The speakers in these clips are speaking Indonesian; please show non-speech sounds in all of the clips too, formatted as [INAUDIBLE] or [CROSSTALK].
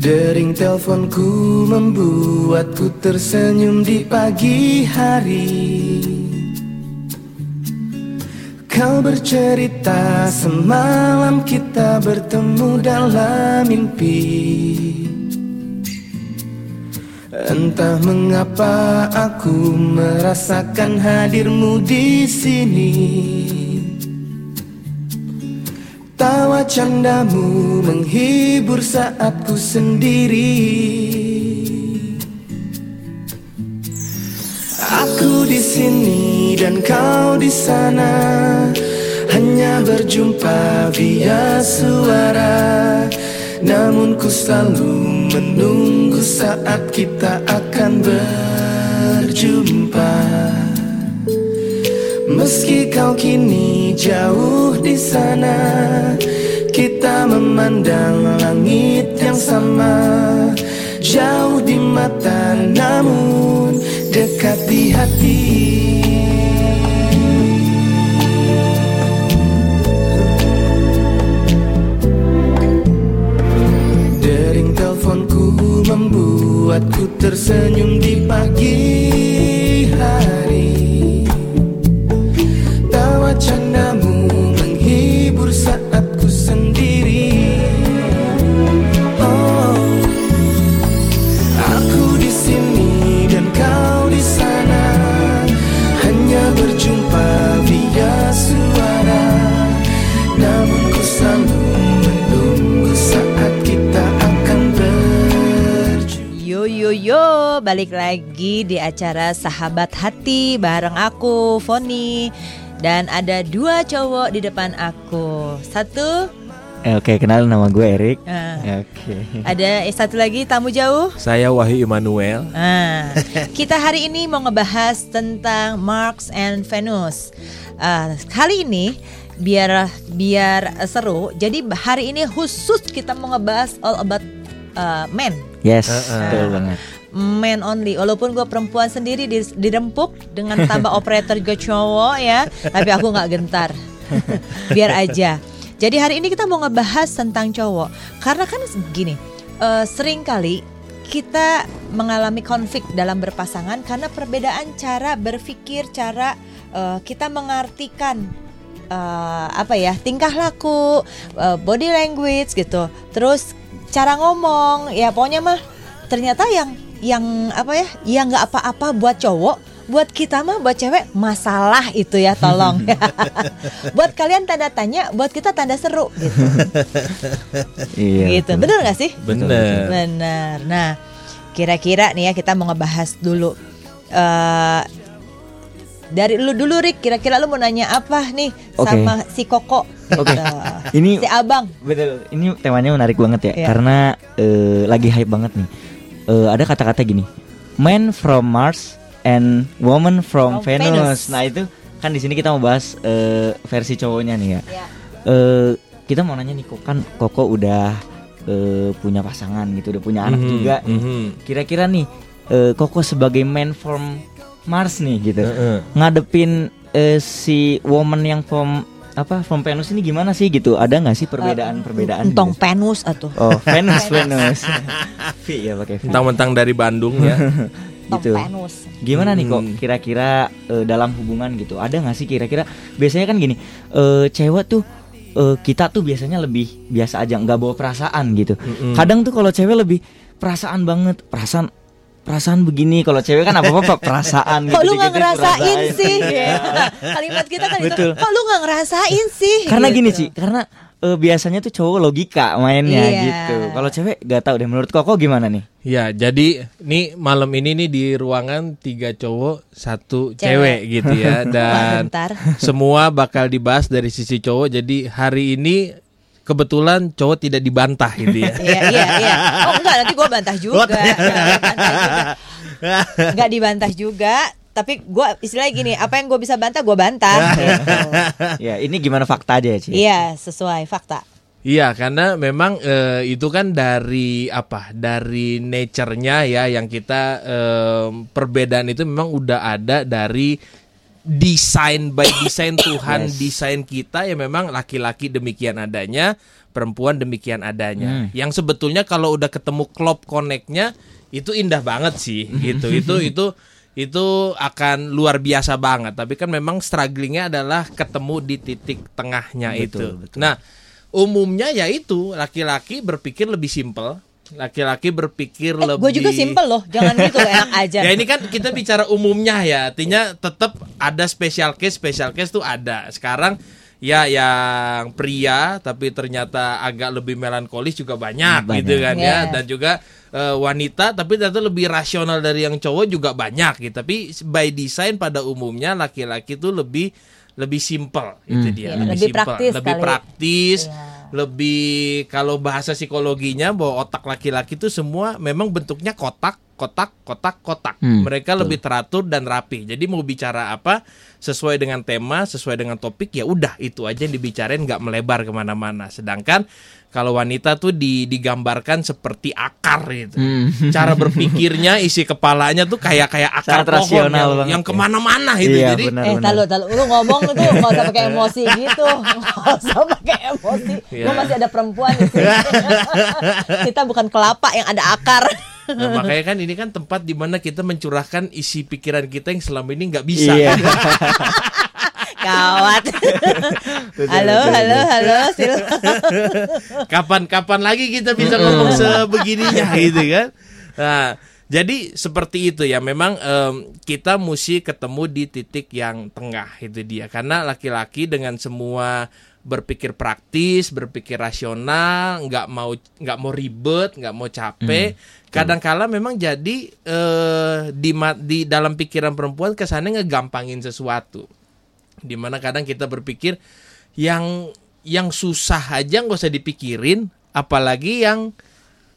Dering teleponku membuatku tersenyum di pagi hari. Kau bercerita semalam kita bertemu dalam mimpi. Entah mengapa aku merasakan hadirmu di sini candamu menghibur saat ku sendiri. Aku di sini dan kau di sana Hanya berjumpa via suara. Namun ku selalu menunggu saat kita akan berjumpa. Meski kau kini jauh di sana Memandang langit yang sama. Jauh di mata namun dekat di hati. Dering teleponku membuatku tersenyum di pagi hari balik lagi di acara Sahabat Hati bareng aku, Foni. Dan ada dua cowok di depan aku. Satu, Eh, Oke, kenal nama gue Erik. Ya, Oke. ada eh, satu lagi tamu jauh. Saya Wahyu Immanuel. Nah, kita hari ini mau ngebahas tentang Mars and Venus. Ah, kali ini biar biar seru. Jadi hari ini khusus kita mau ngebahas all about uh, men. Yes, Heeh. betul banget. Men only. Walaupun gue perempuan sendiri di- dirempuk dengan tambah [LAUGHS] operator gue cowok ya, tapi aku nggak gentar. [LAUGHS] Biar aja. Jadi hari ini kita mau ngebahas tentang cowok. Karena kan gini, eh, sering kali kita mengalami konflik dalam berpasangan karena perbedaan cara berpikir, cara eh, kita mengartikan eh, apa ya tingkah laku, eh, body language gitu. Terus cara ngomong, ya pokoknya mah ternyata yang yang apa ya, yang nggak apa-apa buat cowok, buat kita mah buat cewek masalah itu ya tolong. [LAUGHS] [LAUGHS] buat kalian tanda tanya, buat kita tanda seru gitu. Iya. gitu. Bener gak sih? Bener. Benar. Nah, kira-kira nih ya kita mau ngebahas dulu. eh dari lu dulu Rick, kira-kira lu mau nanya apa nih Oke. sama si Koko? Oke. Gitu. Ini si Abang. betul. Ini temanya menarik banget ya, Iya. karena eh, lagi hype banget nih. Eh, ada kata-kata gini, man from Mars and woman from, From Venus. Venus. Nah itu kan di sini kita mau bahas eh, versi cowoknya nih ya. Ya. Eh, kita mau nanya nih, kok kan Koko udah eh, punya pasangan gitu, udah punya anak Mhm, juga. nih. mhm. Kira-kira nih, eh, Koko sebagai man from Mars nih gitu, Heeh. ngadepin eh, si woman yang from apa from Venus ini gimana sih gitu? Ada nggak sih perbedaan-perbedaan? Entong gitu? penus atuh. Oh Venus [LAUGHS] Venus. V [LAUGHS] ya pakai V. Mentang-mentang dari Bandung ya. [LAUGHS] Gitu. penus. Gimana nih kok Hmm. kira-kira eh, dalam hubungan gitu? Ada nggak sih kira-kira? Biasanya kan gini, eh, cewek tuh eh, kita tuh biasanya lebih biasa aja nggak bawa perasaan gitu. Mm-mm. Kadang tuh kalau cewek lebih perasaan banget, perasaan perasaan begini. Kalau cewek kan apa apa perasaan. Kok gitu, lu nggak ngerasain ngerasain. sih? Iya. Kalimat kita kan Betul. itu. Kok lu nggak ngerasain sih? Karena Gitu. gini sih, karena eh, biasanya tuh cowok logika mainnya Iya. gitu. Kalau cewek gak tahu deh. Menurut koko gimana nih? Ya, jadi nih malam ini nih di ruangan tiga cowok, satu Cewek. cewek, gitu ya. Wah, [LAUGHS] Dan bentar. semua bakal dibahas dari sisi cowok. Jadi hari ini kebetulan cowok tidak dibantah gitu ya. Iya iya iya. Oh enggak nanti gua bantah [LAUGHS] juga. Enggak dibantah juga. Tapi gua istilahnya gini, apa yang gua bisa bantah gua bantah. [LAUGHS] gitu. ya, ini gimana fakta aja Ci? Iya sesuai fakta. Iya, karena memang eh, itu kan dari apa? Dari nature-nya ya yang kita em, perbedaan itu memang udah ada dari desain by [COUGHS] desain Tuhan Yes. desain kita ya memang laki-laki demikian adanya, perempuan demikian adanya. Hmm. Yang sebetulnya kalau udah ketemu klop connect-nya itu indah banget sih gitu. itu itu itu akan luar biasa banget. Tapi kan memang strugglingnya adalah ketemu di titik tengahnya Betul, itu. betul. Nah, umumnya yaitu laki-laki berpikir lebih simpel, laki-laki berpikir Eh, lebih. gue juga simple loh, jangan gitu enak aja. [LAUGHS] Ya ini kan kita bicara umumnya ya, artinya tetap ada special case, special case tuh ada. Sekarang ya yang pria tapi ternyata agak lebih melankolis juga banyak, Banyak. gitu kan ya, Yes. dan juga eh, wanita tapi ternyata lebih rasional dari yang cowok juga banyak gitu. Tapi by design pada umumnya laki-laki tuh lebih lebih simple itu Hmm. dia, Iya, lebih simple, praktis lebih kali. praktis, Iya. Lebih kalau bahasa psikologinya bahwa otak laki-laki itu semua memang bentuknya kotak, kotak, kotak, kotak. Hmm, Mereka betul. lebih teratur dan rapi. Jadi mau bicara apa sesuai dengan tema, sesuai dengan topik ya udah itu aja yang dibicarain nggak melebar ke mana-mana. Sedangkan kalau wanita tuh di, digambarkan seperti akar gitu. Hmm. Cara [LAUGHS] berpikirnya, isi kepalanya tuh kayak kayak akar Sangat pohon rasional yang, yang ya. ke mana-mana itu. Iya, Jadi benar. Eh, talu, talu, lu ngomong itu nggak usah pakai emosi [LAUGHS] gitu, nggak usah pakai emosi. Iya. Gue masih ada perempuan di sini. [LAUGHS] Kita bukan kelapa yang ada akar. Nah, makanya kan ini kan tempat di mana kita mencurahkan isi pikiran kita yang selama ini nggak bisa. Iya. [LAUGHS] Gawat. Betul, halo, halo, halo, Sil. Kapan-kapan lagi kita bisa ngomong sebegininya [LAUGHS] gitu kan? Nah, jadi seperti itu ya. Memang em, kita mesti ketemu di titik yang tengah itu dia. Karena laki-laki dengan semua berpikir praktis, berpikir rasional, nggak mau nggak mau ribet, nggak mau capek. Kadangkala memang jadi eh, di di dalam pikiran perempuan kesannya ngegampangin sesuatu. Di mana kadang kita berpikir yang yang susah aja nggak usah dipikirin apalagi yang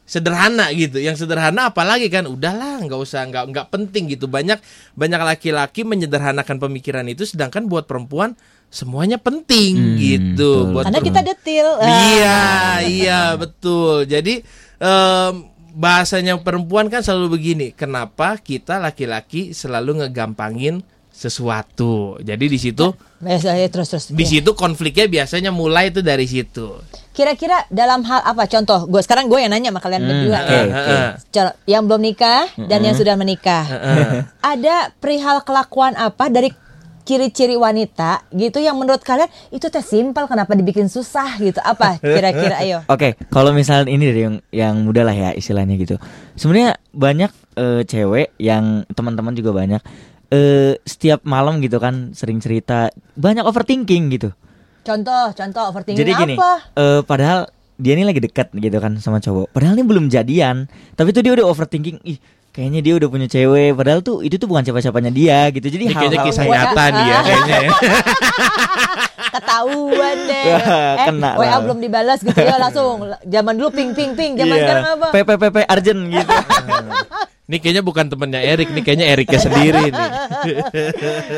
sederhana gitu. Yang sederhana apalagi kan udahlah nggak usah nggak nggak penting gitu. Banyak banyak laki-laki menyederhanakan pemikiran itu sedangkan buat perempuan semuanya penting Hmm, gitu betul. buat Karena kita detil. Iya, iya betul. Jadi em, bahasanya perempuan kan selalu begini. Kenapa kita laki-laki selalu ngegampangin sesuatu? Jadi di situ, Biasanya terus terus. di situ konfliknya biasanya mulai itu dari situ. Kira-kira dalam hal apa? Contoh, gue sekarang gue yang nanya sama kalian Hmm, berdua. oke, ya. oke. Contoh, Yang belum nikah dan yang sudah menikah. Ada perihal kelakuan apa dari ciri-ciri wanita gitu yang menurut kalian itu teh simpel kenapa dibikin susah gitu apa kira-kira ayo [LAUGHS] Oke, kalau misalnya ini dari yang yang muda lah ya istilahnya gitu. Sebenarnya banyak eh, cewek yang teman-teman juga banyak eh setiap malam gitu kan sering cerita banyak overthinking gitu. contoh contoh overthinking Jadi gini, apa eh, padahal dia ini lagi dekat gitu kan sama cowok. Padahal ini belum jadian, tapi tuh dia udah overthinking. Ih, kayaknya dia udah punya cewek. Padahal tuh itu tuh bukan siapa-siapanya dia gitu. Jadi Ini kayaknya hal-hal- kisah nyata nih ya [LAUGHS] kayaknya ya. ketahuan deh [LAUGHS] Wah, eh kena WA lah. belum dibalas gitu ya langsung zaman dulu ping ping ping zaman Iya. sekarang apa PPPP urgent gitu. [LAUGHS] Ini kayaknya bukan temennya Erik, nih kayaknya Eriknya sendiri nih.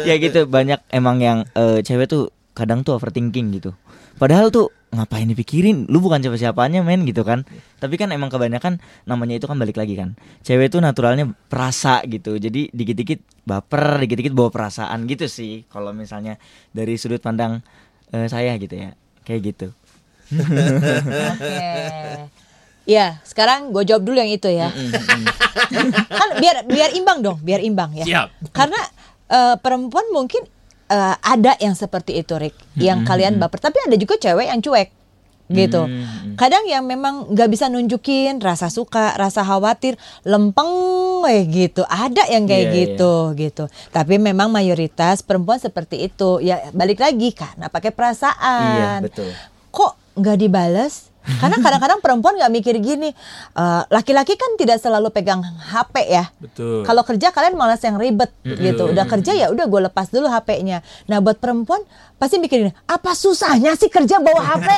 ya gitu banyak emang yang eh, cewek tuh kadang tuh overthinking gitu padahal tuh ngapain dipikirin lu bukan siapa-siapanya men gitu kan tapi kan emang kebanyakan namanya itu kan balik lagi kan cewek tuh naturalnya perasa gitu jadi dikit-dikit baper dikit-dikit bawa perasaan gitu sih kalau misalnya dari sudut pandang eh, saya gitu ya kayak gitu Oke. Ya, sekarang gue jawab dulu yang itu ya. kan biar biar imbang dong, biar imbang ya. Siap. Karena eh, perempuan mungkin eh, ada yang seperti itu, Rick, yang kalian baper. Tapi ada juga cewek yang cuek, gitu. Kadang yang memang nggak bisa nunjukin rasa suka, rasa khawatir, lempeng, eh gitu. Ada yang kayak iya. gitu, gitu. Tapi memang mayoritas perempuan seperti itu. Ya balik lagi karena pakai perasaan Iya, betul. kok nggak dibales? Karena kadang-kadang perempuan nggak mikir gini, eh, laki-laki kan tidak selalu pegang HP ya. Betul. Kalau kerja kalian malas yang ribet gitu. Udah kerja ya udah gue lepas dulu HP-nya. Nah buat perempuan pasti mikirin apa susahnya sih kerja bawa HP?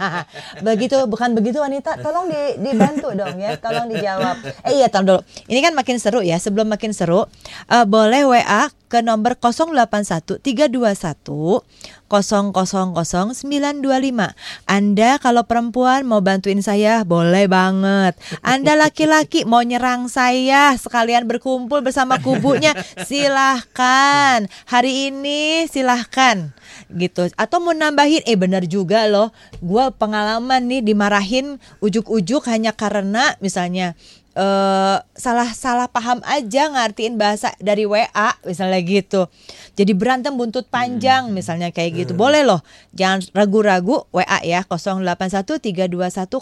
[LAUGHS] begitu bukan begitu wanita. Tolong di- dibantu dong ya. Tolong dijawab. Eh iya tolong dulu. Ini kan makin seru ya. Sebelum makin seru, eh, boleh WA ke nomor 081 321 000925. Anda kalau perempuan mau bantuin saya boleh banget. Anda laki-laki mau nyerang saya sekalian berkumpul bersama kubunya [LAUGHS] silahkan. Hari ini silahkan. gitu atau mau nambahin eh benar juga loh gua pengalaman nih dimarahin ujuk-ujuk hanya karena misalnya eh salah salah paham aja ngartiin bahasa dari WA misalnya gitu. Jadi berantem buntut panjang misalnya kayak gitu. Boleh loh. Jangan ragu-ragu WA ya 081321000925.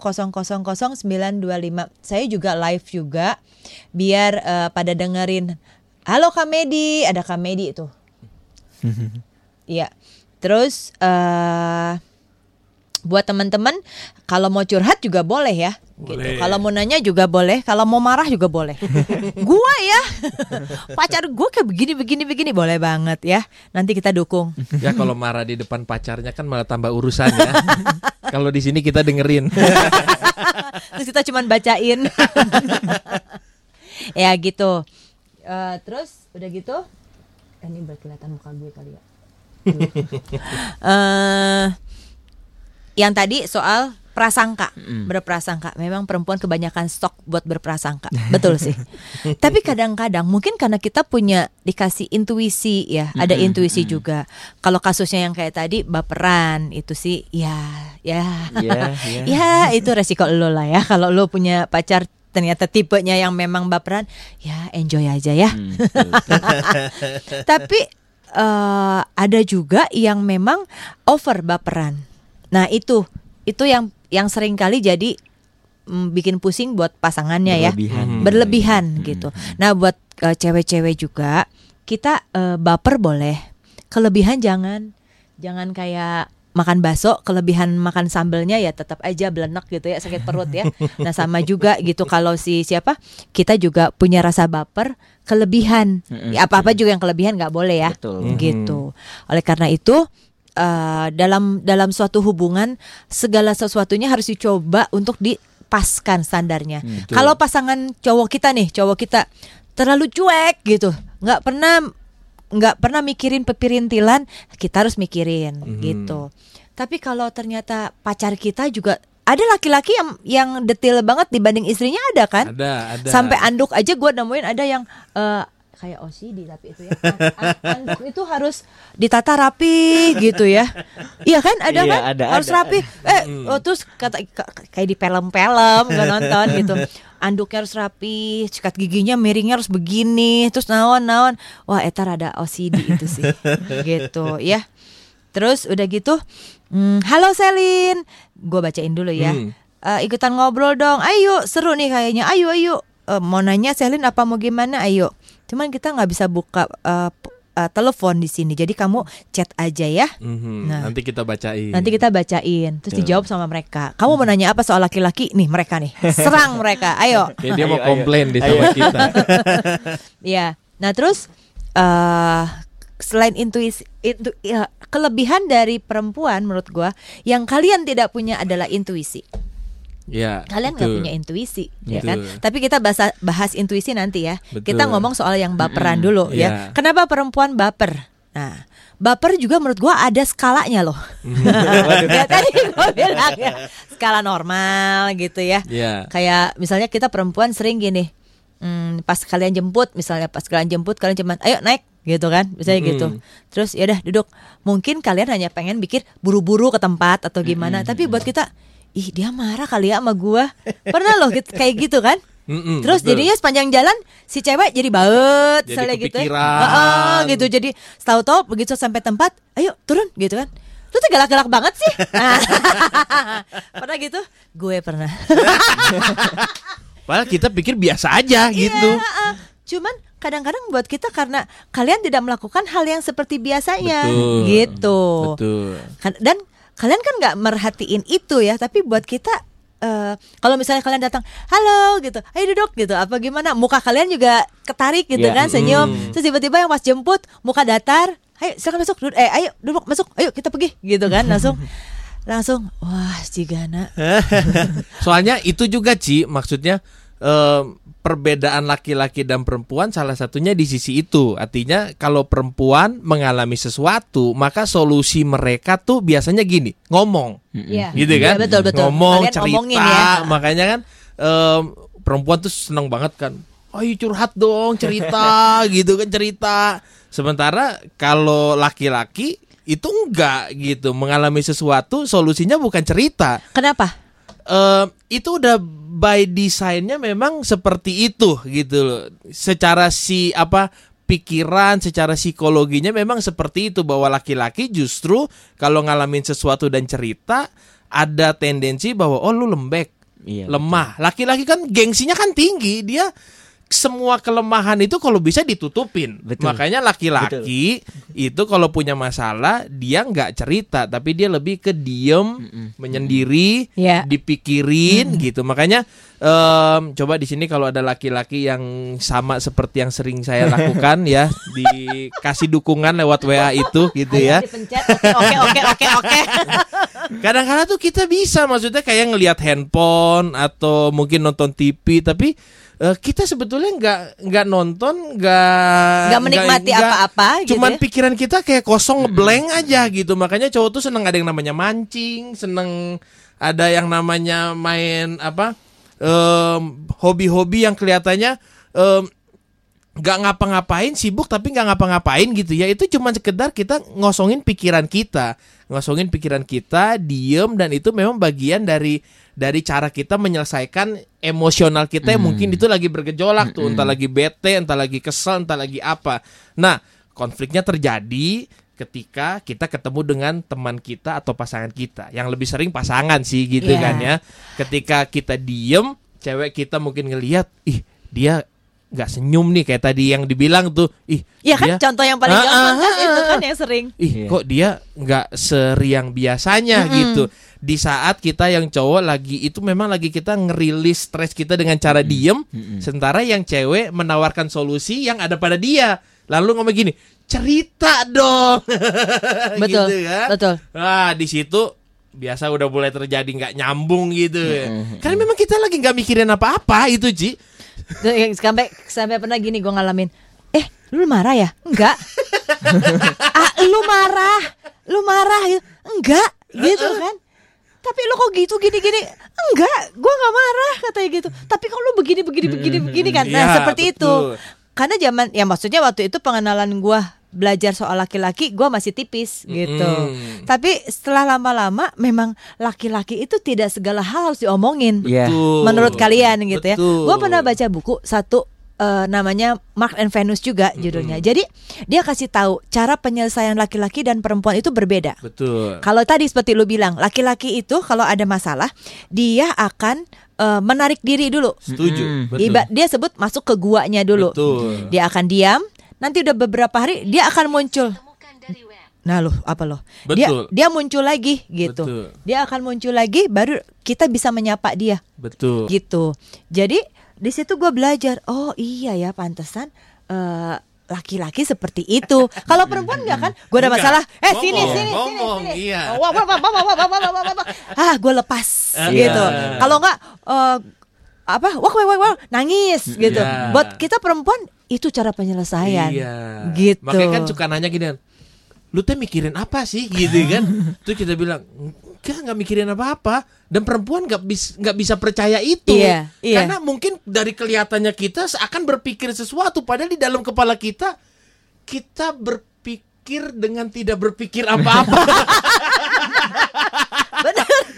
Saya juga live juga biar eh, pada dengerin. Halo Kamedi, ada Kamedi tuh. [LAUGHS] Iya. Terus eh buat teman-teman kalau mau curhat juga boleh ya. Gitu. Kalau mau nanya juga boleh, kalau mau marah juga boleh. [LAUGHS] gua ya. [LAUGHS] Pacar gua kayak begini begini begini boleh banget ya. Nanti kita dukung. Ya kalau marah di depan pacarnya kan malah tambah urusan ya. [LAUGHS] kalau di sini kita dengerin. Terus kita cuman bacain. ya gitu. Eh, terus udah gitu. Eh, Ini berkelihatan muka gue kali ya. Eh yang tadi soal prasangka, berprasangka. Memang perempuan kebanyakan stok buat berprasangka. Betul sih. [LAUGHS] Tapi kadang-kadang mungkin karena kita punya dikasih intuisi ya, ada intuisi juga. Kalau kasusnya yang kayak tadi baperan itu sih ya ya. Iya, iya. [LAUGHS] ya itu resiko lo lah ya. Kalau lo punya pacar ternyata tipenya yang memang baperan, ya enjoy aja ya. Hmm, [LAUGHS] betul. Tapi eh, ada juga yang memang over baperan. Nah itu itu yang yang sering kali jadi mm, bikin pusing buat pasangannya ya, Berlebihan. berlebihan Hmm. gitu. Nah buat eh, cewek-cewek juga kita eh, baper boleh, kelebihan jangan, jangan kayak makan bakso kelebihan makan sambelnya ya tetap aja belenek gitu ya sakit perut ya. Nah sama juga gitu kalau si siapa kita juga punya rasa baper kelebihan. Ya, apa-apa juga yang kelebihan nggak boleh ya Betul. gitu. Oleh karena itu eh, dalam dalam suatu hubungan segala sesuatunya harus dicoba untuk dipaskan standarnya. Betul. Kalau pasangan cowok kita nih, cowok kita terlalu cuek gitu, nggak pernah nggak pernah mikirin pepirintilan, kita harus mikirin Mhm. gitu. Tapi kalau ternyata pacar kita juga ada laki-laki yang yang detail banget dibanding istrinya ada kan? Ada, ada. Sampai anduk aja gue nemuin ada yang eh, kayak OCD tapi itu ya. An- an- anduk itu harus ditata rapi gitu ya. Iya kan? Ada Iya, kan? ada, harus ada. rapi. Eh, oh, terus kata ka- kayak di film-film nonton gitu. Anduknya harus rapi, sikat giginya miringnya harus begini, terus naon-naon. Wah, etar ada OCD itu sih. gitu ya. Terus udah gitu, hmm, halo Selin, gue bacain dulu ya. Hmm. Eh, ikutan ngobrol dong. Ayo, seru nih kayaknya. Ayo, ayo. Eh, mau nanya Selin apa mau gimana? Ayo. Cuman kita nggak bisa buka p- eh, telepon di sini. Jadi kamu chat aja ya. Mhm, Nah. Nanti kita bacain. Nanti kita bacain, terus Tuh. dijawab sama mereka. Kamu mau nanya apa soal laki-laki? Nih mereka nih, serang mereka. Ayo. Dia Ayo, mau ayo. komplain di sama kita. [LAUGHS] Ya. Nah terus eh selain intuisi, intu, ya, kelebihan dari perempuan menurut gua yang kalian tidak punya adalah intuisi. Ya. Kalian nggak punya intuisi, ya Betul. kan? Tapi kita bahas, bahas intuisi nanti ya. Betul. Kita ngomong soal yang baperan Mm-mm, dulu iya. ya. Kenapa perempuan baper? Nah, baper juga menurut gua ada skalanya loh. [LAUGHS] ya tadi gua bilang ya, skala normal gitu ya. Iya. Kayak misalnya kita perempuan sering gini, hmm, pas kalian jemput, misalnya pas kalian jemput kalian cuman, ayo naik gitu kan, misalnya gitu. Mm-mm. Terus ya udah duduk. Mungkin kalian hanya pengen bikin buru-buru ke tempat atau gimana, tapi buat kita, ih dia marah kali ya sama gua. Pernah loh gitu- kayak gitu kan? Mm-mm, Terus betul. jadinya sepanjang jalan si cewek jadi baut, Jadi gitu. ya. kepikiran. Heeh, gitu. Jadi tahu-tahu begitu sampai tempat, ayo turun gitu kan. Lu tuh galak-galak banget sih. [LAUGHS] pernah gitu? Gue pernah. [LAUGHS] Padahal kita pikir biasa aja gitu. Iya, heeh. Cuman kadang-kadang buat kita karena kalian tidak melakukan hal yang seperti biasanya Betul. gitu. Betul. Kan- Dan kalian kan nggak merhatiin itu ya, tapi buat kita eh, kalau misalnya kalian datang, halo gitu, ayo duduk gitu, apa gimana? Muka kalian juga ketarik gitu Iya. kan, senyum. Mm. Terus tiba-tiba yang pas jemput, muka datar, ayo silakan masuk, duduk, eh ayo duduk masuk, ayo kita pergi gitu kan, langsung [LAUGHS] langsung wah Cigana [LAUGHS] Soalnya itu juga Ci, maksudnya em, perbedaan laki-laki dan perempuan salah satunya di sisi itu. Artinya kalau perempuan mengalami sesuatu, maka solusi mereka tuh biasanya gini, ngomong. Iya. Gitu Iya, kan? betul betul. Ngomong, Kalian cerita. ya. Makanya kan em, perempuan tuh seneng banget kan. Ayo curhat dong, cerita [LAUGHS] gitu kan cerita. Sementara kalau laki-laki itu enggak gitu mengalami sesuatu solusinya bukan cerita Kenapa? Eh itu udah by desainnya memang seperti itu gitu loh. Secara si apa pikiran, secara psikologinya memang seperti itu bahwa laki-laki justru kalau ngalamin sesuatu dan cerita ada tendensi bahwa oh lu lembek, Iya, lemah. Laki-laki kan gengsinya kan tinggi, dia semua kelemahan itu kalau bisa ditutupin. Betul. Makanya laki-laki itu kalau punya masalah dia nggak cerita, tapi dia lebih ke diem, menyendiri, Ya. dipikirin gitu. Makanya em, coba di sini kalau ada laki-laki yang sama seperti yang sering saya [LAUGHS] lakukan ya, dikasih dukungan lewat WA itu gitu ya. Oke oke oke oke. [LAUGHS] Kadang-kadang tuh kita bisa maksudnya kayak ngelihat handphone atau mungkin nonton TV tapi eh, kita sebetulnya nggak nggak nonton nggak Nggak menikmati apa-apa gitu cuman ya. pikiran kita kayak kosong ngeblank aja gitu. Makanya cowok tuh seneng ada yang namanya mancing seneng ada yang namanya main apa em, hobi-hobi yang kelihatannya em, nggak ngapa-ngapain sibuk tapi nggak ngapa-ngapain gitu ya. Itu cuma sekedar kita ngosongin pikiran kita. Ngosongin pikiran kita diem dan itu memang bagian dari dari cara kita menyelesaikan emosional kita yang mungkin itu lagi bergejolak tuh entah lagi bete entah lagi kesel entah lagi apa. Nah konfliknya terjadi ketika kita ketemu dengan teman kita atau pasangan kita. Yang lebih sering pasangan sih gitu Iya. kan ya. Ketika kita diem cewek kita mungkin ngelihat ih dia nggak senyum nih kayak tadi yang dibilang tuh. Ih Ya kan? dia contoh yang paling Ah, gampang ah, kan ah, itu ah. kan yang sering. ih Iya. kok dia nggak seriang biasanya gitu di saat kita yang cowok lagi itu memang lagi kita ngerilis stres kita dengan cara diem sementara yang cewek menawarkan solusi yang ada pada dia lalu ngomong gini cerita dong [LAUGHS] Betul. Gitu kan? Betul. ah di situ biasa udah mulai terjadi nggak nyambung gitu karena memang kita lagi nggak mikirin apa-apa itu yang sampai sampai pernah gini gue ngalamin. Eh, lu marah ya? Enggak. [LAUGHS] ah, lu marah. Lu marah gitu. Enggak, gitu kan. Tapi lu kok gitu gini-gini? Enggak, gua nggak marah katanya gitu. Tapi kalau lu begini begini begini begini kan. Nah, Iya, seperti betul. itu. Karena zaman ya maksudnya waktu itu pengenalan gua belajar soal laki-laki gua masih tipis gitu. Mm-mm. Tapi setelah lama-lama memang laki-laki itu tidak segala hal harus diomongin. Betul. menurut kalian gitu ya. Betul. Gue pernah baca buku satu eh, namanya Mark and Venus juga judulnya. Jadi dia kasih tahu cara penyelesaian laki-laki dan perempuan itu berbeda. betul Kalau tadi seperti lu bilang, laki-laki itu kalau ada masalah dia akan eh, menarik diri dulu. setuju betul Iba- dia sebut masuk ke guanya dulu. Betul. Dia akan diam. Nanti udah beberapa hari dia akan muncul. Nah loh, apa loh? Dia Betul. dia muncul lagi gitu. Betul. Dia akan muncul lagi baru kita bisa menyapa dia betul gitu. Jadi di situ gue belajar oh iya ya pantesan uh, laki-laki seperti itu. Kalau perempuan enggak kan? Gue ada masalah. Eh sini sini sini bongong, sini sini. Iya. Oh, wah, wah, wah, wah, wah, wah, wah, wah. Ah, gue lepas uh, gitu. Yeah. Kalau enggak uh, eh, apa? Wah, wah, wah, wah, nangis mm, gitu. Yeah. Buat kita perempuan itu cara penyelesaian. Iya. Yeah. Gitu. Makanya kan suka nanya gini, lu tuh mikirin apa sih gitu kan? Tuh kita bilang enggak nggak mikirin apa-apa. Dan perempuan nggak bisa nggak bisa percaya itu. Iya, iya. Karena mungkin dari kelihatannya kita akan berpikir sesuatu, padahal di dalam kepala kita kita berpikir dengan tidak berpikir apa-apa. [LAUGHS]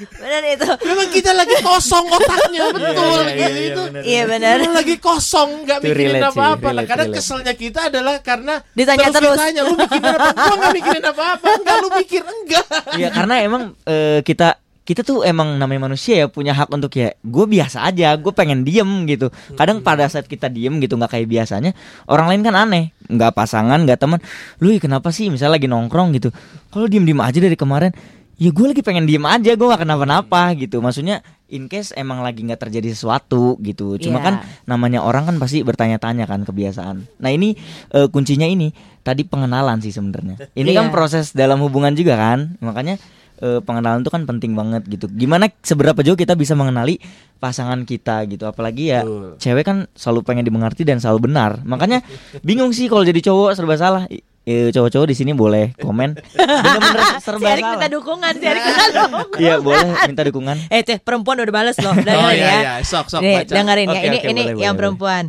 benar, itu. Memang kita lagi kosong otaknya betul iya, iya, gitu iya, itu. benar. Iya benar. Memang lagi kosong nggak mikirin. Nah, relate, kadang relate. keselnya kita adalah karena Ditanya terus. ditanya, lu mikirin apa? Gua nggak mikirin apa-apa. Enggak lu mikir enggak. Iya karena emang eh, kita kita tuh emang namanya manusia ya punya hak untuk ya gue biasa aja gue pengen diem gitu kadang pada saat kita diem gitu nggak kayak biasanya orang lain kan aneh nggak pasangan nggak teman lu kenapa sih misalnya lagi nongkrong gitu kalau diem diem aja dari kemarin ya gue lagi pengen diem aja gue gak kenapa-napa gitu. Maksudnya in case emang lagi nggak terjadi sesuatu gitu. Cuma Iya. kan namanya orang kan pasti bertanya-tanya kan kebiasaan. Nah ini eh, kuncinya ini tadi pengenalan sih sebenarnya. Ini Iya. kan proses dalam hubungan juga kan. Makanya eh, pengenalan itu kan penting banget gitu. Gimana seberapa jauh kita bisa mengenali pasangan kita gitu. Apalagi ya Betul. cewek kan selalu pengen dimengerti dan selalu benar. Makanya bingung sih kalau jadi cowok serba salah Eh, cowok-cowok di sini boleh komen bener-bener [LAUGHS] Si serba Erik minta salah dukungan, si Erik minta dukungan. iya boleh minta dukungan Eh, teh perempuan udah bales loh. [LAUGHS] Dengerin Oh, iya, ya. iya. Sok, sok, Nih, baca. dengerin ya. Oke, ini oke, ini boleh, yang boleh, perempuan.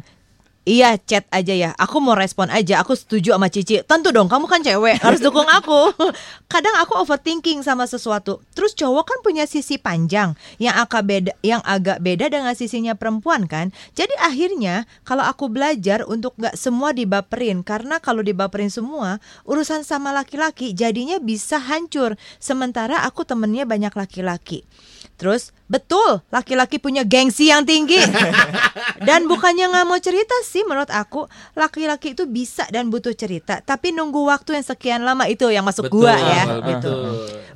Iya chat aja ya. Aku mau respon aja. Aku setuju sama Cici. Tentu dong kamu kan cewek. Harus dukung aku. [LAUGHS] Kadang aku overthinking sama sesuatu. Terus cowok kan punya sisi panjang. Yang agak beda, yang agak beda dengan sisinya perempuan kan. Jadi akhirnya Kalau aku belajar Untuk gak semua dibaperin. Karena kalau dibaperin semua Urusan sama laki-laki Jadinya bisa hancur. Sementara aku temennya banyak laki-laki Terus betul laki-laki punya gengsi yang tinggi [LAUGHS] dan bukannya nggak mau cerita sih menurut aku laki-laki itu bisa dan butuh cerita tapi nunggu waktu yang sekian lama itu yang masuk Betul, gua ya betul. gitu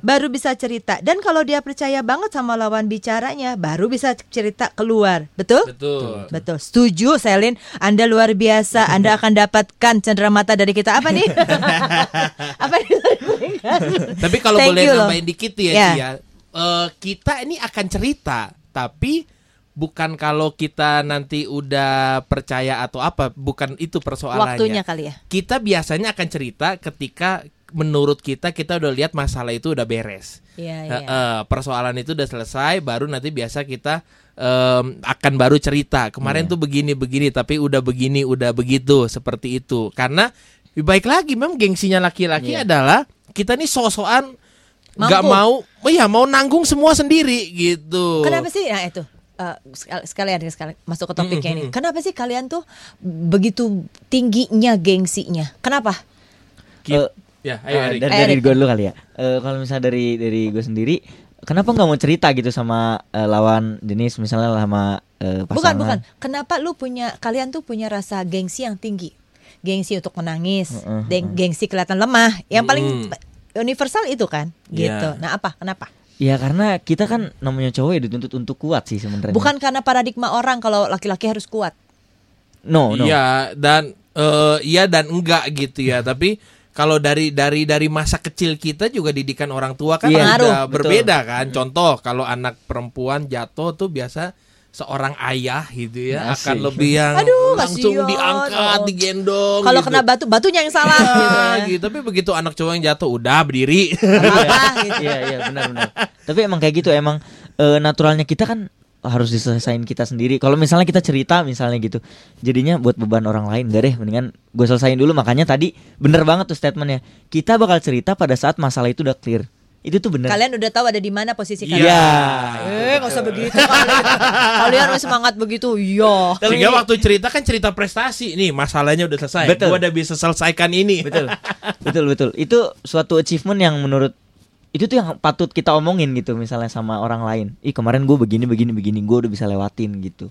baru bisa cerita dan kalau dia percaya banget sama lawan bicaranya baru bisa cerita keluar betul Betul. Betul, setuju Selin. Anda luar biasa. Anda akan dapatkan cenderamata dari kita apa nih? [LAUGHS] apa [LAUGHS] diberikan? Tapi kalau Thank boleh nambahin dikit ya. Ci, ya. Eh, kita ini akan cerita, tapi bukan kalau kita nanti udah percaya atau apa, bukan itu persoalannya. Waktunya kali ya. Kita biasanya akan cerita ketika menurut kita kita udah lihat masalah itu udah beres. Iya, Eh, eh, persoalan itu udah selesai, baru nanti biasa kita em, akan baru cerita. Kemarin Iya. tuh begini begini, tapi udah begini, udah begitu, seperti itu. Karena baik lagi, memang gengsinya laki-laki Iya. adalah kita nih sosokan nggak mau, oh ya mau nanggung semua sendiri gitu. Kenapa sih? Nah itu eh, sekal- sekalian sekali masuk ke topiknya ini. Kenapa sih kalian tuh begitu tingginya gengsinya? Kenapa? Ki- Eh, ya, ayo, Eh, Erik. dari dari gue dulu kali ya. Eh, kalau misalnya dari dari gue sendiri, kenapa nggak mau cerita gitu sama eh, lawan jenis misalnya sama eh, pasangan? Bukan, bukan. Kenapa lu punya kalian tuh punya rasa gengsi yang tinggi? Gengsi untuk menangis, Heeh, deng- gengsi kelihatan lemah. Yang paling Hmm. Universal itu kan, Iya. gitu. Nah, apa? Kenapa? Ya karena kita kan namanya cowok ya dituntut untuk kuat sih sebenarnya. Bukan karena paradigma orang kalau laki-laki harus kuat. No, no. Iya dan eh, iya dan enggak gitu ya. Tapi kalau dari dari dari masa kecil kita juga didikan orang tua kan Iya, udah betul. berbeda kan. Contoh kalau anak perempuan jatuh tuh biasa seorang ayah gitu ya Asik. akan lebih yang Aduh, langsung kasihan. diangkat, Oh. digendong. Kalau gitu. kena batu, batunya yang salah gitu. Ah, ya. gitu. Tapi begitu anak cowok yang jatuh udah berdiri. Gak apa-apa gitu. Iya, iya benar benar. Tapi emang kayak gitu emang eh, naturalnya kita kan harus diselesain kita sendiri. Kalau misalnya kita cerita misalnya gitu, jadinya buat beban orang lain enggak deh, mendingan gue selesain dulu. Makanya tadi bener banget tuh statementnya. Kita bakal cerita pada saat masalah itu udah clear. Itu tuh bener. Kalian udah tahu ada di mana posisi Iya. kalian. Eh, nggak usah begitu kalian. Kalian masih semangat begitu. Iya. Sehingga waktu cerita kan cerita prestasi. Nih masalahnya udah selesai. Betul. Gua udah bisa selesaikan ini. betul betul betul itu suatu achievement yang menurut itu tuh yang patut kita omongin gitu misalnya sama orang lain ih kemarin gue begini begini begini gue udah bisa lewatin gitu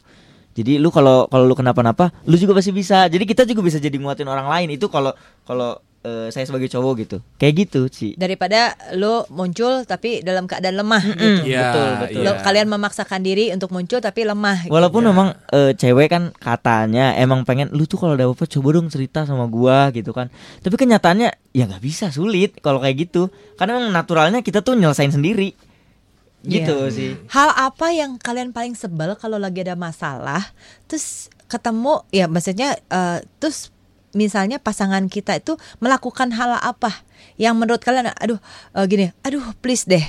jadi lu kalau kalau lu kenapa-napa lu juga pasti bisa jadi kita juga bisa jadi nguatin orang lain itu kalau kalau eh, saya sebagai cowok gitu kayak gitu sih Daripada lo muncul tapi dalam keadaan lemah gitu. Iya, betul, betul. Lo, iya. kalian memaksakan diri untuk muncul tapi lemah. gitu. Walaupun memang eh, cewek kan katanya emang pengen lu tuh kalau ada apa coba dong cerita sama gua gitu kan. Tapi kenyataannya ya nggak bisa sulit kalau kayak gitu. Karena memang naturalnya kita tuh nyelesain sendiri. Gitu Iya. sih. Hal apa yang kalian paling sebel kalau lagi ada masalah, terus ketemu ya maksudnya eh, terus misalnya pasangan kita itu melakukan hal apa yang menurut kalian aduh eh, gini, aduh please deh.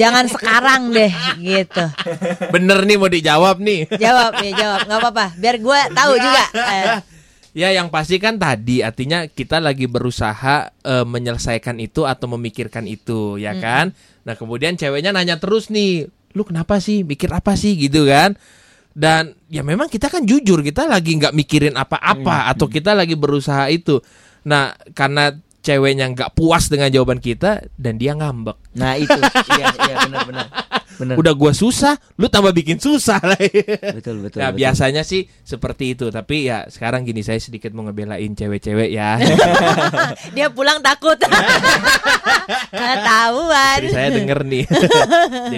jangan sekarang deh gitu. Bener nih mau dijawab nih. Jawab ya jawab, nggak apa-apa. Biar gue tahu juga. [LAUGHS] Eh, Ya yang pasti kan tadi artinya kita lagi berusaha eh, menyelesaikan itu atau memikirkan itu ya kan. Nah kemudian ceweknya nanya terus nih, lu kenapa sih mikir apa sih gitu kan? Dan ya memang kita kan jujur kita lagi nggak mikirin apa-apa atau kita lagi berusaha itu. Nah karena ceweknya nggak puas dengan jawaban kita dan dia ngambek. Nah itu [LAUGHS] iya iya benar benar benar. Udah gua susah, lu tambah bikin susah [LAUGHS] lah. betul betul. Ya betul. biasanya sih seperti itu, tapi ya sekarang gini saya sedikit mau ngebelain cewek-cewek ya. [LAUGHS] dia pulang takut. Ketahuan. Jadi saya denger nih.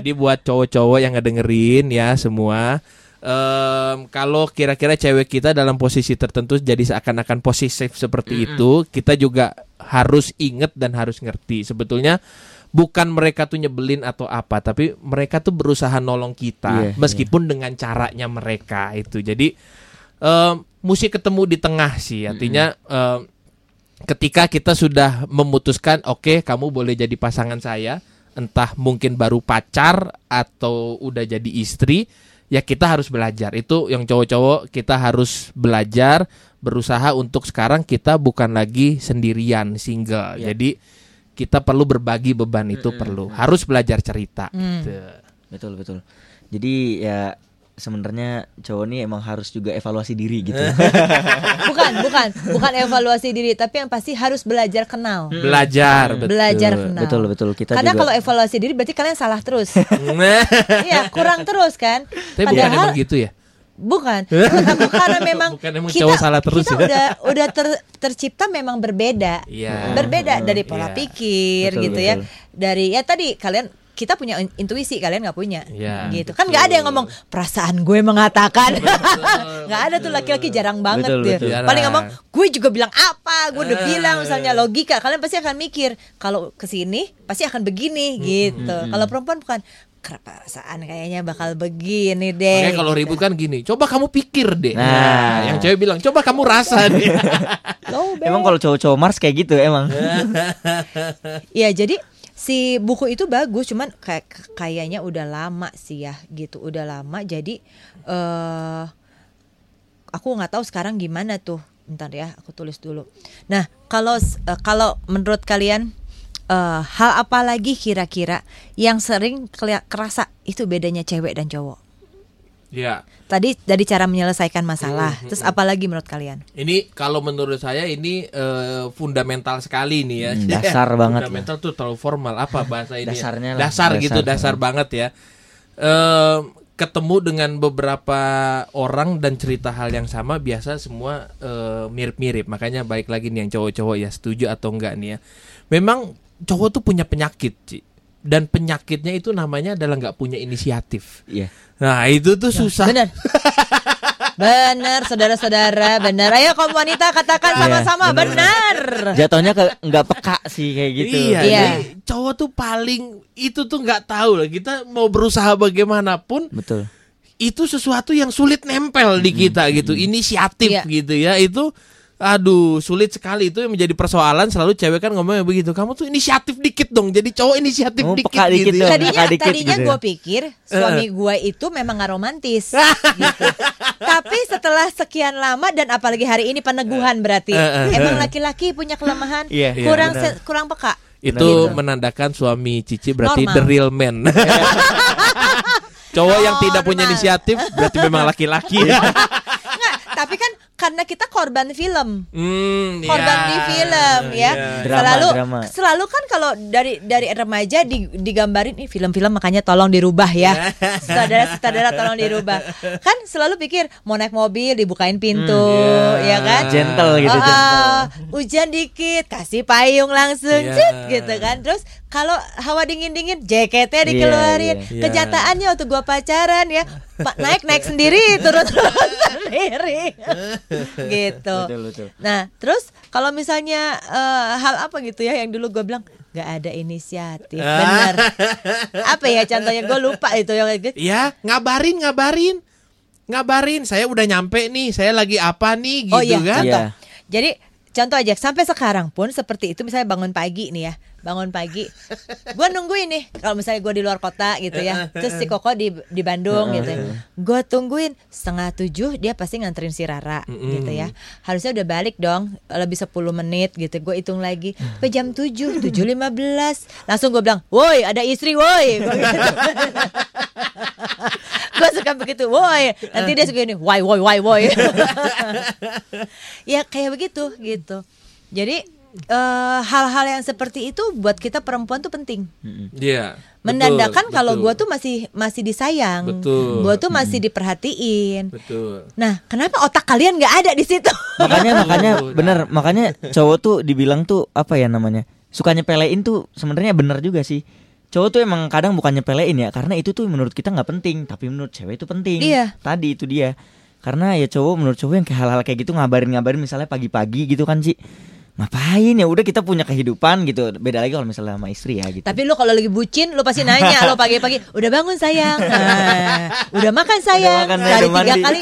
Jadi buat cowok-cowok yang ngedengerin ya semua, em, kalau kira-kira cewek kita dalam posisi tertentu jadi seakan-akan posesif seperti itu, kita juga harus inget dan harus ngerti. Sebetulnya bukan mereka tuh nyebelin atau apa, tapi mereka tuh berusaha nolong kita, Iya, meskipun dengan caranya mereka itu. Jadi em, mesti ketemu di tengah sih, artinya. em, ketika kita sudah memutuskan oke kamu boleh jadi pasangan saya entah mungkin baru pacar atau udah jadi istri ya kita harus belajar. Itu yang cowok-cowok kita harus belajar berusaha untuk sekarang kita bukan lagi sendirian single. Iya. Jadi kita perlu berbagi beban itu perlu. Harus belajar cerita. Hmm. Gitu. Betul betul. Jadi ya sebenarnya cowok ini emang harus juga evaluasi diri gitu. [LAUGHS] Bukan, bukan, bukan evaluasi diri, tapi yang pasti harus belajar kenal. Belajar, betul. Belajar kenal. betul betul kita Karena juga kalau evaluasi diri berarti kalian salah terus. [LAUGHS] Iya, kurang terus kan? Tapi bukan emang gitu ya? Bukan, [LAUGHS] bukan karena memang Bukan emang kita, cowok salah terus kita ya? udah udah ter- tercipta memang berbeda, Iya. berbeda dari pola Iya. pikir Betul, gitu ya, betul. dari ya tadi kalian kita punya in- intuisi kalian nggak punya, Iya, gitu kan nggak ada yang ngomong perasaan gue mengatakan, [LAUGHS] nggak ada tuh laki-laki jarang banget Betul, dia, betul. paling ngomong gue juga bilang apa, gue udah Eh. bilang misalnya logika, kalian pasti akan mikir kalau ke sini pasti akan begini gitu, kalau perempuan bukan perasaan kayaknya bakal begini deh. Makanya kalau gitu. ribut kan gini, coba kamu pikir deh. Nah. Nah, yang cewek bilang, coba kamu rasa deh. [LAUGHS] Emang kalau cowok-cowok Mars kayak gitu emang. [LAUGHS] Iya jadi si buku itu bagus cuman kayak kayaknya udah lama sih ya gitu. Udah lama jadi eh aku nggak tahu sekarang gimana tuh. Bentar ya aku tulis dulu. Nah kalau eh, kalau menurut kalian eh hal apa lagi kira-kira yang sering kerasa? Itu bedanya cewek dan cowok ya, tadi dari cara menyelesaikan masalah Hmm, terus apa lagi menurut kalian ini kalau menurut saya ini eh, fundamental sekali nih ya. Hmm, [LAUGHS] dasar banget lah. Fundamental tuh terlalu formal apa bahasa ini? ya? Dasarnya lah, Dasar gitu, dasar. dasar banget ya. Eh, ketemu dengan beberapa orang dan cerita hal yang sama biasa semua eh, mirip-mirip. Makanya baik lagi nih yang cowok-cowok ya setuju atau enggak nih ya. Memang cowok tuh punya penyakit, Ci. Dan penyakitnya itu namanya adalah nggak punya inisiatif. Iya. Nah itu tuh susah. Benar. [LAUGHS] Benar, saudara-saudara, benar. Ayo kaum wanita katakan Iya, sama-sama benar. Jatuhnya ke nggak peka sih kayak gitu. Iya, Iya. jadi cowok tuh paling itu tuh nggak tahu lah. Kita mau berusaha bagaimanapun Betul. itu sesuatu yang sulit nempel di kita gitu. Inisiatif Iya. gitu ya. Itu aduh sulit sekali itu yang menjadi persoalan selalu cewek kan ngomongnya begitu. Kamu tuh inisiatif dikit dong. Jadi cowok inisiatif Oh, dikit peka gitu. dikit ya. dong. Tadinya dikit tadinya gitu ya. gue pikir suami gue itu memang gak romantis. [LAUGHS] gitu. Tapi setelah sekian lama dan apalagi hari ini peneguhan berarti Eh, eh, emang laki-laki punya kelemahan Iya, iya, kurang kurang peka. Itu Gitu. menandakan suami Cici berarti Normal. the real man. [LAUGHS] Cowok yang tidak punya inisiatif berarti memang laki-laki. Nggak, tapi kan karena kita korban film. Hmm, korban ya, di film ya. ya. Drama, selalu drama. selalu kan kalau dari dari remaja di, digambarin nih film-film makanya tolong dirubah ya. [LAUGHS] Saudara-saudara tolong dirubah. Kan selalu pikir mau naik mobil dibukain pintu Hmm, ya kan. Gentle gitu, Oh, gentle. ah, hujan dikit kasih payung langsung Iya. cet, gitu kan. Terus kalau hawa dingin-dingin jaketnya dikeluarin. iya. Kenyataannya waktu gua pacaran ya [LAUGHS] naik-naik sendiri turun-turun [LAUGHS] sendiri. gitu. Betul, betul. Nah, terus kalau misalnya eh, hal apa gitu ya yang dulu gue bilang nggak ada inisiatif, Ah. benar. apa ya contohnya gue lupa itu yang gitu. Ya, ngabarin, ngabarin. Ngabarin, saya udah nyampe nih, saya lagi apa nih gitu oh iya, kan. contoh. Iya. Jadi contoh aja sampai sekarang pun seperti itu misalnya bangun pagi nih ya, bangun pagi. Gue nungguin nih kalau misalnya gue di luar kota gitu ya, terus si Koko di di Bandung gitu. ya. Gue tungguin setengah tujuh dia pasti nganterin si Rara gitu ya. Harusnya udah balik dong lebih 10 menit gitu. Gue hitung lagi, sampai jam 7, 7.15 langsung gue bilang, woi ada istri woi. [LAUGHS] Gua gitu. gue suka begitu, woi. Nanti dia suka ini, woi woi woi [LAUGHS] woi. ya kayak begitu gitu. Jadi eh, hal-hal yang seperti itu buat kita perempuan tuh penting. Iya. Menandakan betul, kalau betul. gue tuh masih masih disayang, Betul. gue tuh masih diperhatiin. betul. Nah, kenapa otak kalian nggak ada di situ? [LAUGHS] makanya makanya bener makanya cowok tuh dibilang tuh apa ya namanya suka nyepelein tuh sebenarnya bener juga sih cowok tuh emang kadang bukan nyepelein ya karena itu tuh menurut kita nggak penting tapi menurut cewek itu penting Iya. tadi itu dia karena ya cowok menurut cowok yang kayak hal-hal kayak gitu ngabarin-ngabarin misalnya pagi-pagi gitu kan sih ngapain ya udah kita punya kehidupan gitu beda lagi kalau misalnya sama istri ya gitu Tapi lu kalau lagi bucin, lu pasti nanya lo pagi-pagi, udah bangun sayang, [LAUGHS] Nah, udah makan sayang, makan, kali udah tiga mandi." kali,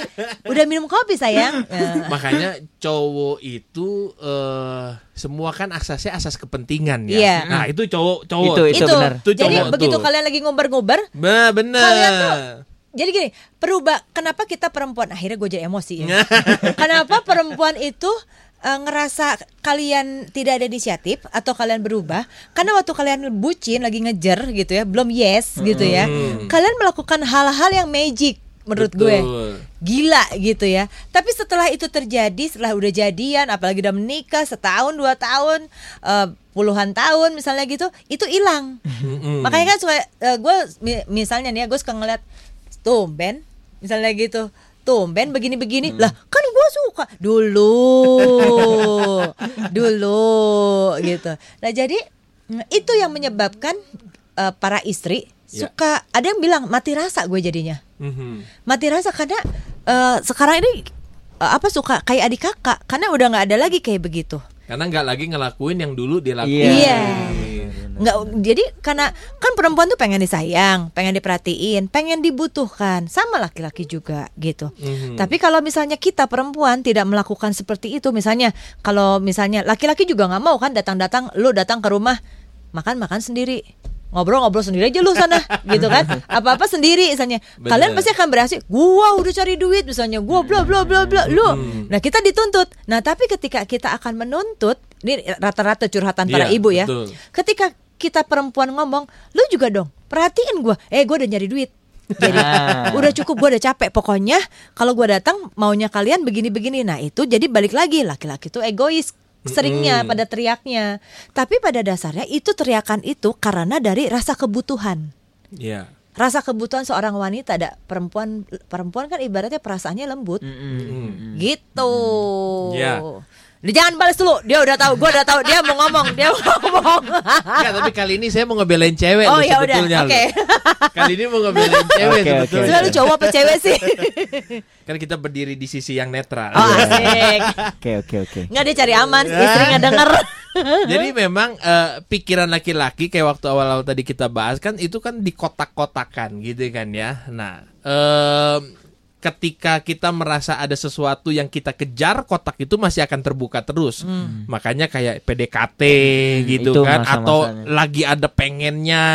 udah minum kopi sayang. [LAUGHS] Nah, Makanya cowok itu eh semua kan asasnya asas kepentingan ya. Iya. Nah, itu cowok cowok. Itu, itu, benar. Itu jadi cowok begitu tuh. kalian lagi ngobar-ngobar, Bah, bener. Kalian tuh jadi gini, perubah kenapa kita perempuan akhirnya gue jadi emosi ya. [LAUGHS] kenapa perempuan itu eh, ngerasa kalian tidak ada inisiatif atau kalian berubah karena waktu kalian bucin lagi ngejer gitu ya, belum yes gitu ya. Kalian melakukan hal-hal yang magic menurut gue. Betul. Gila gitu ya. Tapi setelah itu terjadi, setelah udah jadian, apalagi udah menikah setahun, dua tahun, eh, puluhan tahun misalnya gitu, itu hilang. Makanya kan suka eh, gue mi- misalnya nih ya, gue suka ngeliat tumben, misalnya gitu. Tumben begini-begini lah kan gue suka dulu [LAUGHS] dulu gitu nah jadi mm, itu yang menyebabkan eh, para istri Ya. suka ada yang bilang mati rasa gue jadinya Mhm. mati rasa karena eh, sekarang ini eh, apa suka kayak adik kakak karena udah nggak ada lagi kayak begitu Karena nggak lagi ngelakuin yang dulu dia lakuin. Iya. Iya. Nggak jadi karena kan perempuan tuh pengen disayang pengen diperhatiin pengen dibutuhkan. Sama laki-laki juga gitu. Mhm. tapi kalau misalnya kita perempuan tidak melakukan seperti itu misalnya kalau misalnya laki-laki juga nggak mau kan datang-datang lu datang ke rumah makan makan sendiri ngobrol-ngobrol sendiri aja lu sana. Gitu kan? Apa-apa sendiri misalnya. Bener. kalian pasti akan berhasil. Gua udah cari duit misalnya. Gua bla bla bla bla lu. Nah kita dituntut. Nah tapi ketika kita akan menuntut ini rata-rata curhatan para Iya, ibu ya. betul. ketika kita perempuan ngomong lu juga dong perhatiin gua. Eh gua udah nyari duit. Jadi Ah. udah cukup gua udah capek. Pokoknya kalau gua datang maunya kalian begini-begini. Nah itu jadi balik lagi. Laki-laki itu egois seringnya pada teriaknya tapi pada dasarnya itu teriakan itu karena dari rasa kebutuhan Iya. rasa kebutuhan seorang wanita ada perempuan perempuan kan ibaratnya perasaannya lembut Mhm. gitu Ya. Dia jangan balas dulu dia udah tahu gua udah tahu dia mau ngomong dia mau ngomong Enggak, tapi kali ini saya mau ngebelain cewek Oh, loh ya udah, sebetulnya oke. Kali ini mau ngebelain cewek Oke, oke. sebetulnya. Selalu cowok apa cewek sih? Kan kita berdiri di sisi yang netral. Oh asik. Oke oke oke. Nggak dia cari aman, istri nggak denger. Jadi memang eh, pikiran laki-laki kayak waktu awal-awal tadi kita bahas kan itu kan dikotak-kotakan gitu kan ya. Nah, em, ketika kita merasa ada sesuatu yang kita kejar, kotak itu masih akan terbuka terus. Makanya kayak PDKT gitu itu kan atau masa-masanya. lagi ada pengennya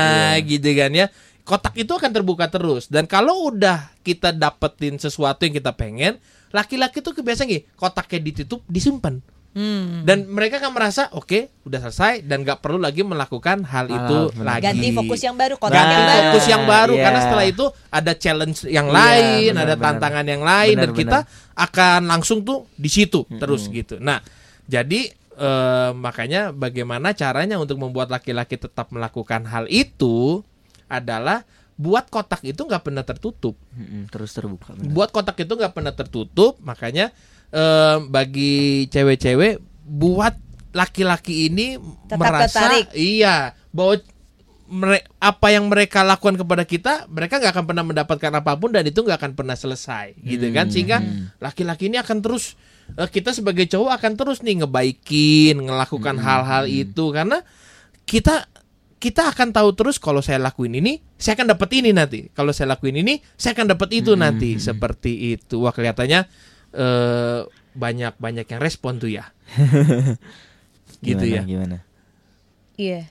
gitu kan ya. Kotak itu akan terbuka terus dan kalau udah kita dapetin sesuatu yang kita pengen, laki-laki tuh kebiasaan gini, kotaknya ditutup, disimpan. Hmm. Dan mereka kan merasa oke udah selesai dan nggak perlu lagi melakukan hal itu benar. lagi. Ganti fokus yang baru, Ganti yang baru. fokus yang baru Iya. karena setelah itu ada challenge yang Iya, lain, benar, ada benar. tantangan yang lain dan Benar, kita akan langsung tuh di situ terus gitu. Nah, jadi eh, makanya bagaimana caranya untuk membuat laki-laki tetap melakukan hal itu adalah buat kotak itu nggak pernah tertutup Mm-mm, terus terbuka. benar. buat kotak itu nggak pernah tertutup makanya eh, bagi cewek-cewek buat laki-laki ini Tetap merasa tertarik. iya bahwa mere- apa yang mereka lakukan kepada kita mereka nggak akan pernah mendapatkan apa pun dan itu nggak akan pernah selesai gitu kan? Sehingga laki-laki ini akan terus eh, kita sebagai cowok akan terus nih ngebaikin ngelakukan hal-hal itu. Karena kita kita akan tahu terus kalau saya lakuin ini saya akan dapat ini nanti. Kalau saya lakuin ini saya akan dapat itu nanti. seperti itu. Wah kelihatannya eh, banyak banyak yang respon tuh ya. [LAUGHS] Gitu Gimana, ya. Gimana? Iya,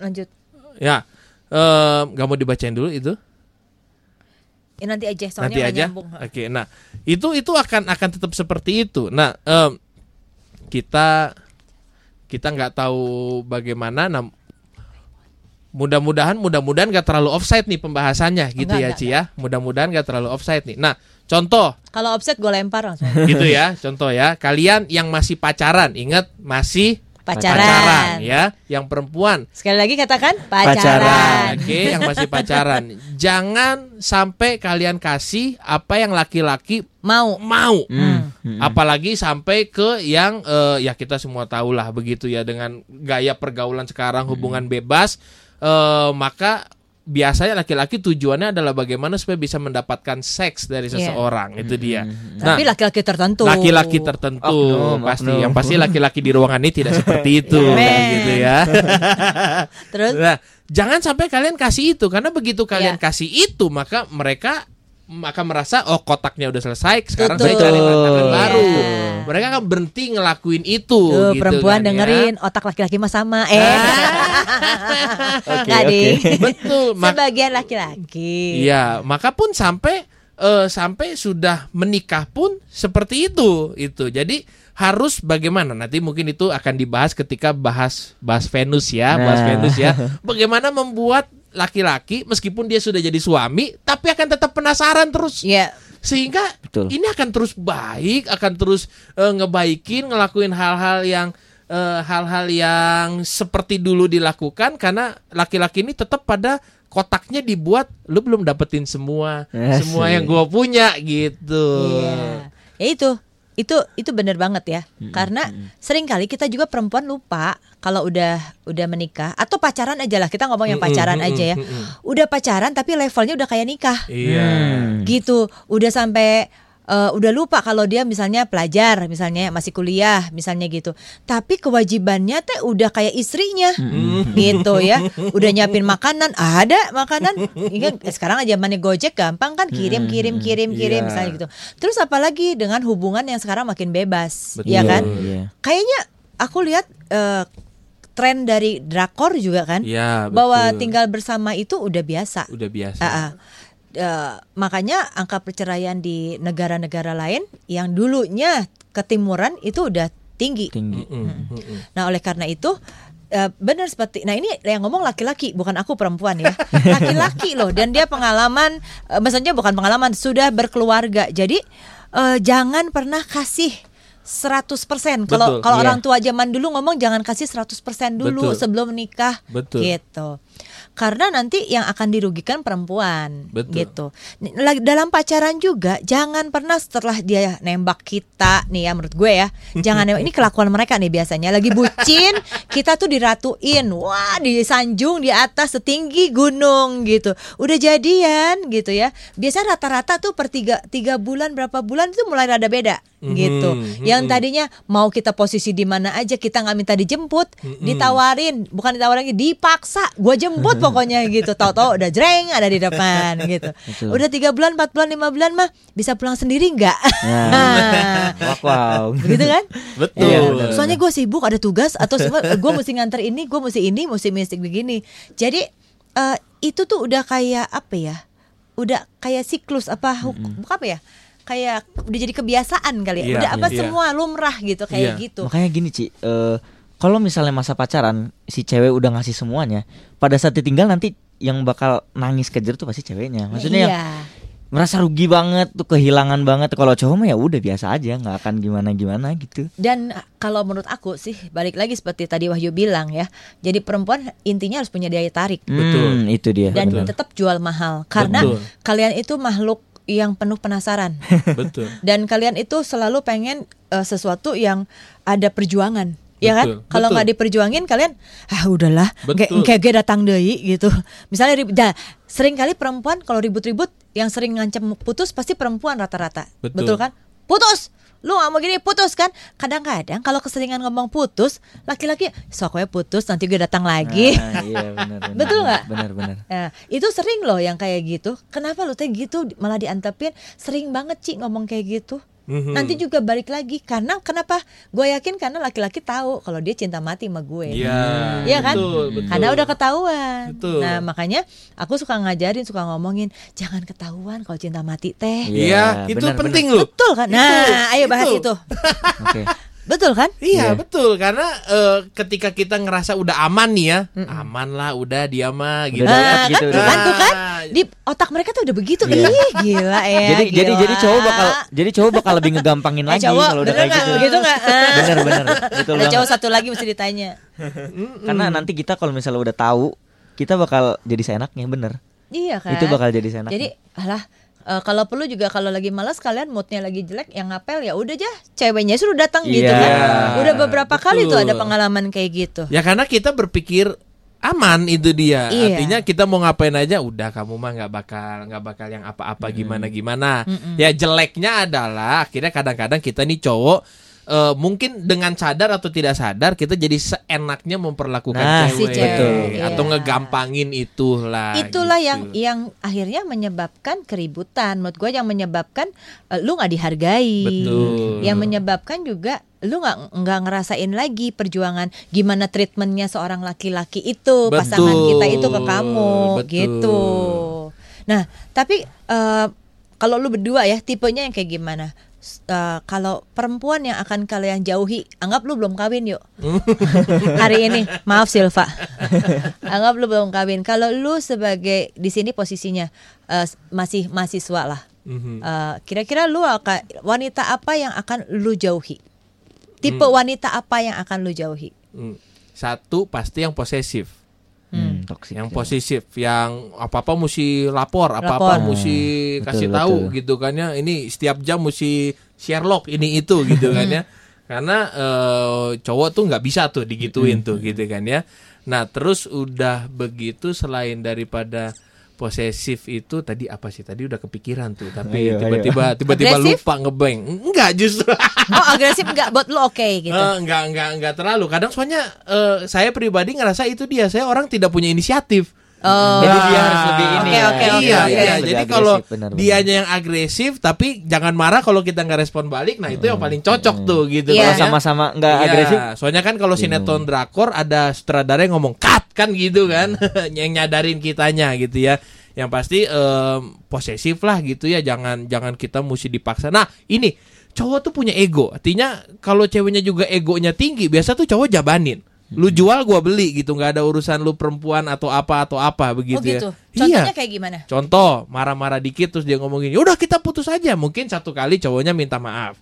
lanjut. ya eh, nggak mau dibacain dulu itu? Ya, nanti aja, soalnya nanti aja? nyambung. oke nah itu itu akan akan tetap seperti itu. Nah em, kita kita nggak tahu bagaimana nah, mudah-mudahan mudah-mudahan nggak terlalu offside nih pembahasannya gitu Enggak, ya enggak, Ci ya. Mudah-mudahan nggak terlalu offside nih. Nah contoh Kalau offset gue lempar langsung. [LAUGHS] gitu ya contoh ya kalian yang masih pacaran ingat masih Pacaran. ya yang perempuan Sekali lagi katakan pacaran. Pacaran. Oke, yang masih pacaran. [LAUGHS] Jangan sampai kalian kasih apa yang laki-laki Mau. mau. Hmm. Hmm. Apalagi sampai ke yang eh, ya kita semua tahulah begitu ya dengan gaya pergaulan sekarang hubungan bebas eh, maka biasanya laki-laki tujuannya adalah bagaimana supaya bisa mendapatkan seks dari Iya. seseorang itu dia. Nah, Tapi laki-laki tertentu. laki-laki tertentu Oknum, pasti oknum. yang pasti laki-laki di ruangan ini tidak seperti [LAUGHS] itu Amen. gitu ya. Terus Nah, jangan sampai kalian kasih itu karena begitu kalian Iya. kasih itu maka mereka maka merasa oh kotaknya udah selesai sekarang Betul. saya cari tantangan Iya. baru. Mereka akan berhenti ngelakuin itu Tuh, gitu perempuan kan, ya. dengerin otak laki-laki mah sama. Eh. [LAUGHS] Oke. Ding. Betul. Sebagian laki-laki. Iya, maka pun sampai eh, sampai sudah menikah pun seperti itu itu. Jadi harus bagaimana nanti mungkin itu akan dibahas ketika bahas bahas Venus ya, bahas Nah. Venus ya. [LAUGHS] Bagaimana membuat laki-laki meskipun dia sudah jadi suami tapi akan tetap penasaran terus Iya. sehingga Betul. ini akan terus baik, akan terus eh, ngebaikin, ngelakuin hal-hal yang eh, hal-hal yang seperti dulu dilakukan karena laki-laki ini tetap pada kotaknya dibuat lu belum dapetin semua Asik. semua yang gua punya gitu. Iya. Ya itu, itu itu benar banget ya. Karena sering kali kita juga perempuan lupa kalau udah udah menikah atau pacaran aja lah. Kita ngomong yang pacaran mm-mm, aja ya. Udah pacaran tapi levelnya udah kayak nikah. Iya. Hmm. Gitu. Udah sampai eh, udah lupa kalau dia misalnya pelajar, misalnya masih kuliah, misalnya gitu. Tapi kewajibannya teh udah kayak istrinya. Gitu ya. Udah nyiapin makanan, ada makanan. Kan sekarang aja zamannya Gojek gampang kan kirim kirim kirim kirim Iya. misalnya gitu. Terus apalagi dengan hubungan yang sekarang makin bebas, Betul. ya kan? Iya. Kayaknya aku lihat eh, tren dari drakor juga kan, Iya, bahwa tinggal bersama itu udah biasa. udah biasa. Ah, Eh, makanya angka perceraian di negara-negara lain yang dulunya ketimuran itu udah tinggi. Tinggi. Mm-mm. Nah, oleh karena itu eh, benar seperti nah ini yang ngomong laki-laki bukan aku perempuan ya. [LAUGHS] Laki-laki loh dan dia pengalaman eh, maksudnya bukan pengalaman sudah berkeluarga. Jadi eh, jangan pernah kasih 100% kalau kalau iya. orang tua zaman dulu ngomong jangan kasih 100% dulu Betul. sebelum menikah Betul. gitu. Karena nanti yang akan dirugikan perempuan Betul. gitu. Dalam pacaran juga jangan pernah setelah dia nembak kita nih ya menurut gue ya. [LAUGHS] Jangan nembak ini kelakuan mereka nih biasanya lagi bucin, [LAUGHS] kita tuh diratuin. Wah, disanjung di atas setinggi gunung gitu. Udah jadian gitu ya. Biasanya rata-rata tuh per tiga, tiga bulan berapa bulan itu mulai rada beda gitu. Mhm, Yang tadinya mau kita posisi di mana aja kita nggak minta dijemput, ditawarin, bukan ditawarin dipaksa. Gua jemput pokoknya gitu. Tahu-tahu udah jreng ada di depan gitu. Betul. Udah tiga bulan, empat bulan, lima bulan mah bisa pulang sendiri nggak? Nah. Wow, [LAUGHS] wow. Begitu kan? Betul. Benar. Soalnya gue sibuk ada tugas atau gue mesti nganter ini, gue mesti ini, mesti mesti begini. Jadi eh, itu tuh udah kayak apa ya? Udah kayak siklus apa hukum bukan apa ya? Kayak udah jadi kebiasaan kali ya. Iya, udah apa iya. semua lumrah gitu kayak Iya. gitu. Makanya gini Ci, eh, kalau misalnya masa pacaran si cewek udah ngasih semuanya, pada saat ditinggal nanti yang bakal nangis kejer tuh pasti ceweknya. Maksudnya yang iya. merasa rugi banget tuh kehilangan banget. Kalau cowok mah ya udah biasa aja, nggak akan gimana gimana gitu. Dan uh, kalau menurut aku sih balik lagi seperti tadi Wahyu bilang ya. Jadi perempuan intinya harus punya daya tarik Betul. Hmm, itu dia. dan Betul. tetap jual mahal karena Betul. kalian itu makhluk yang penuh penasaran. [LAUGHS] Betul. dan kalian itu selalu pengen eh, sesuatu yang ada perjuangan ya kan Betul, kalau betul. nggak diperjuangin kalian ah udahlah kayak Betul. gue datang deh gitu misalnya ribut dah sering kali perempuan kalau ribut-ribut yang sering ngancam putus pasti perempuan rata-rata Betul. kan putus lu gak mau gini putus kan kadang-kadang kalau keseringan ngomong putus laki-laki soknya putus nanti gue datang lagi Ah, [LAUGHS] iya benar. benar, Betul nggak? Benar benar. [LAUGHS] Nah, itu sering loh yang kayak gitu. Kenapa lu teh gitu malah diantepin? Sering banget Ci ngomong kayak gitu. Mhm. Nanti juga balik lagi karena kenapa? Gue yakin karena laki-laki tahu kalau dia cinta mati sama gue. Iya. Iya kan? Betul, betul. Karena udah ketahuan. Betul. Nah, makanya aku suka ngajarin, suka ngomongin, jangan ketahuan kalau cinta mati teh. Iya, Iya, itu benar, penting loh. Betul kan? Nah, ayo bahas itu. itu. Oke. [LAUGHS] Betul kan? Iya Iya. betul karena eh, ketika kita ngerasa udah aman nih ya, aman lah udah dia mah gitu. Dapet gitu, Kan dapet. tuh kan di otak mereka tuh udah begitu. Iya. Ih, gila ya. jadi jadi gila. jadi cowok bakal jadi cowok bakal lebih ngegampangin Eh, lagi cowok, kalau udah kayak gitu. Begitu nggak? Ah. Bener bener. Betul Ada cowok satu lagi mesti ditanya. Karena nanti kita kalau misalnya udah tahu, kita bakal jadi seenaknya bener. Iya kan? Itu bakal jadi seenaknya. Jadi, alah eh, kalau perlu juga kalau lagi malas kalian moodnya lagi jelek yang ngapel ya udah aja ceweknya suruh datang gitu Iya. kan. Udah beberapa kali tuh Betul. ada pengalaman kayak gitu. Ya karena kita berpikir aman itu dia. Iya. Artinya kita mau ngapain aja udah kamu mah nggak bakal nggak bakal yang apa-apa gimana gimana. Ya jeleknya adalah akhirnya kadang-kadang kita nih cowok eh, mungkin dengan sadar atau tidak sadar kita jadi seenaknya memperlakukan Nah, si cewek cewek, atau iya. ngegampangin itulah. Itulah gitu. yang yang akhirnya menyebabkan keributan. Menurut gue yang menyebabkan eh, lu nggak dihargai. Betul. Yang menyebabkan juga lu nggak nggak ngerasain lagi perjuangan gimana treatmentnya seorang laki-laki itu Betul. pasangan kita itu ke kamu Betul. gitu. Nah tapi eh, kalau lu berdua ya tipenya yang kayak gimana? Eh, kalau perempuan yang akan kalian jauhi, anggap lu belum kawin yuk. [LAUGHS] Hari ini, maaf Silva. [LAUGHS] anggap lu belum kawin. Kalau lu sebagai di sini posisinya eh, masih mahasiswa lah. Eh, kira-kira lu akan wanita apa yang akan lu jauhi? Tipe wanita apa yang akan lu jauhi? Hmm. Satu pasti yang posesif. Hmm, toxic. yang posesif yang apa apa mesti lapor apa apa Lapor. mesti Betul, kasih betul. tahu gitu kan ya. Ini setiap jam mesti Sherlock ini itu gitu kan ya. Karena eh, cowok tuh nggak bisa tuh digituin tuh gitu kan ya. Nah terus udah begitu selain daripada posesif itu tadi apa sih tadi udah kepikiran tuh tapi Ayo, tiba-tiba [LAUGHS] tiba-tiba Agresif? lupa ngebeng enggak justru [LAUGHS] Oh agresif enggak buat lu oke gitu. Eh, enggak enggak enggak terlalu. Kadang soalnya eh, saya pribadi ngerasa itu dia. Saya orang tidak punya inisiatif. Oh. Jadi dia harus lebih ini Oke, ya. oke, oke, iya, iya. Jadi kalau dianya yang agresif, tapi jangan marah kalau kita nggak respon balik. Nah itu yang paling cocok tuh gitu. Iya. Kalau Soalnya- sama-sama nggak Iya, agresif, Soalnya kan kalau sinetron drakor ada sutradara yang ngomong cut kan gitu kan, [LAUGHS] yang nyadarin kitanya gitu ya. Yang pasti em, posesif lah gitu ya. Jangan jangan kita mesti dipaksa. Nah ini cowok tuh punya ego. Artinya kalau ceweknya juga egonya tinggi, biasa tuh cowok jabanin. Lu jual gua beli gitu, nggak ada urusan lu perempuan atau apa atau apa begitu, oh gitu. ya. Contohnya Iya. kayak gimana? Contoh, marah-marah dikit terus dia ngomongin, "Udah kita putus aja." Mungkin satu kali cowoknya minta maaf.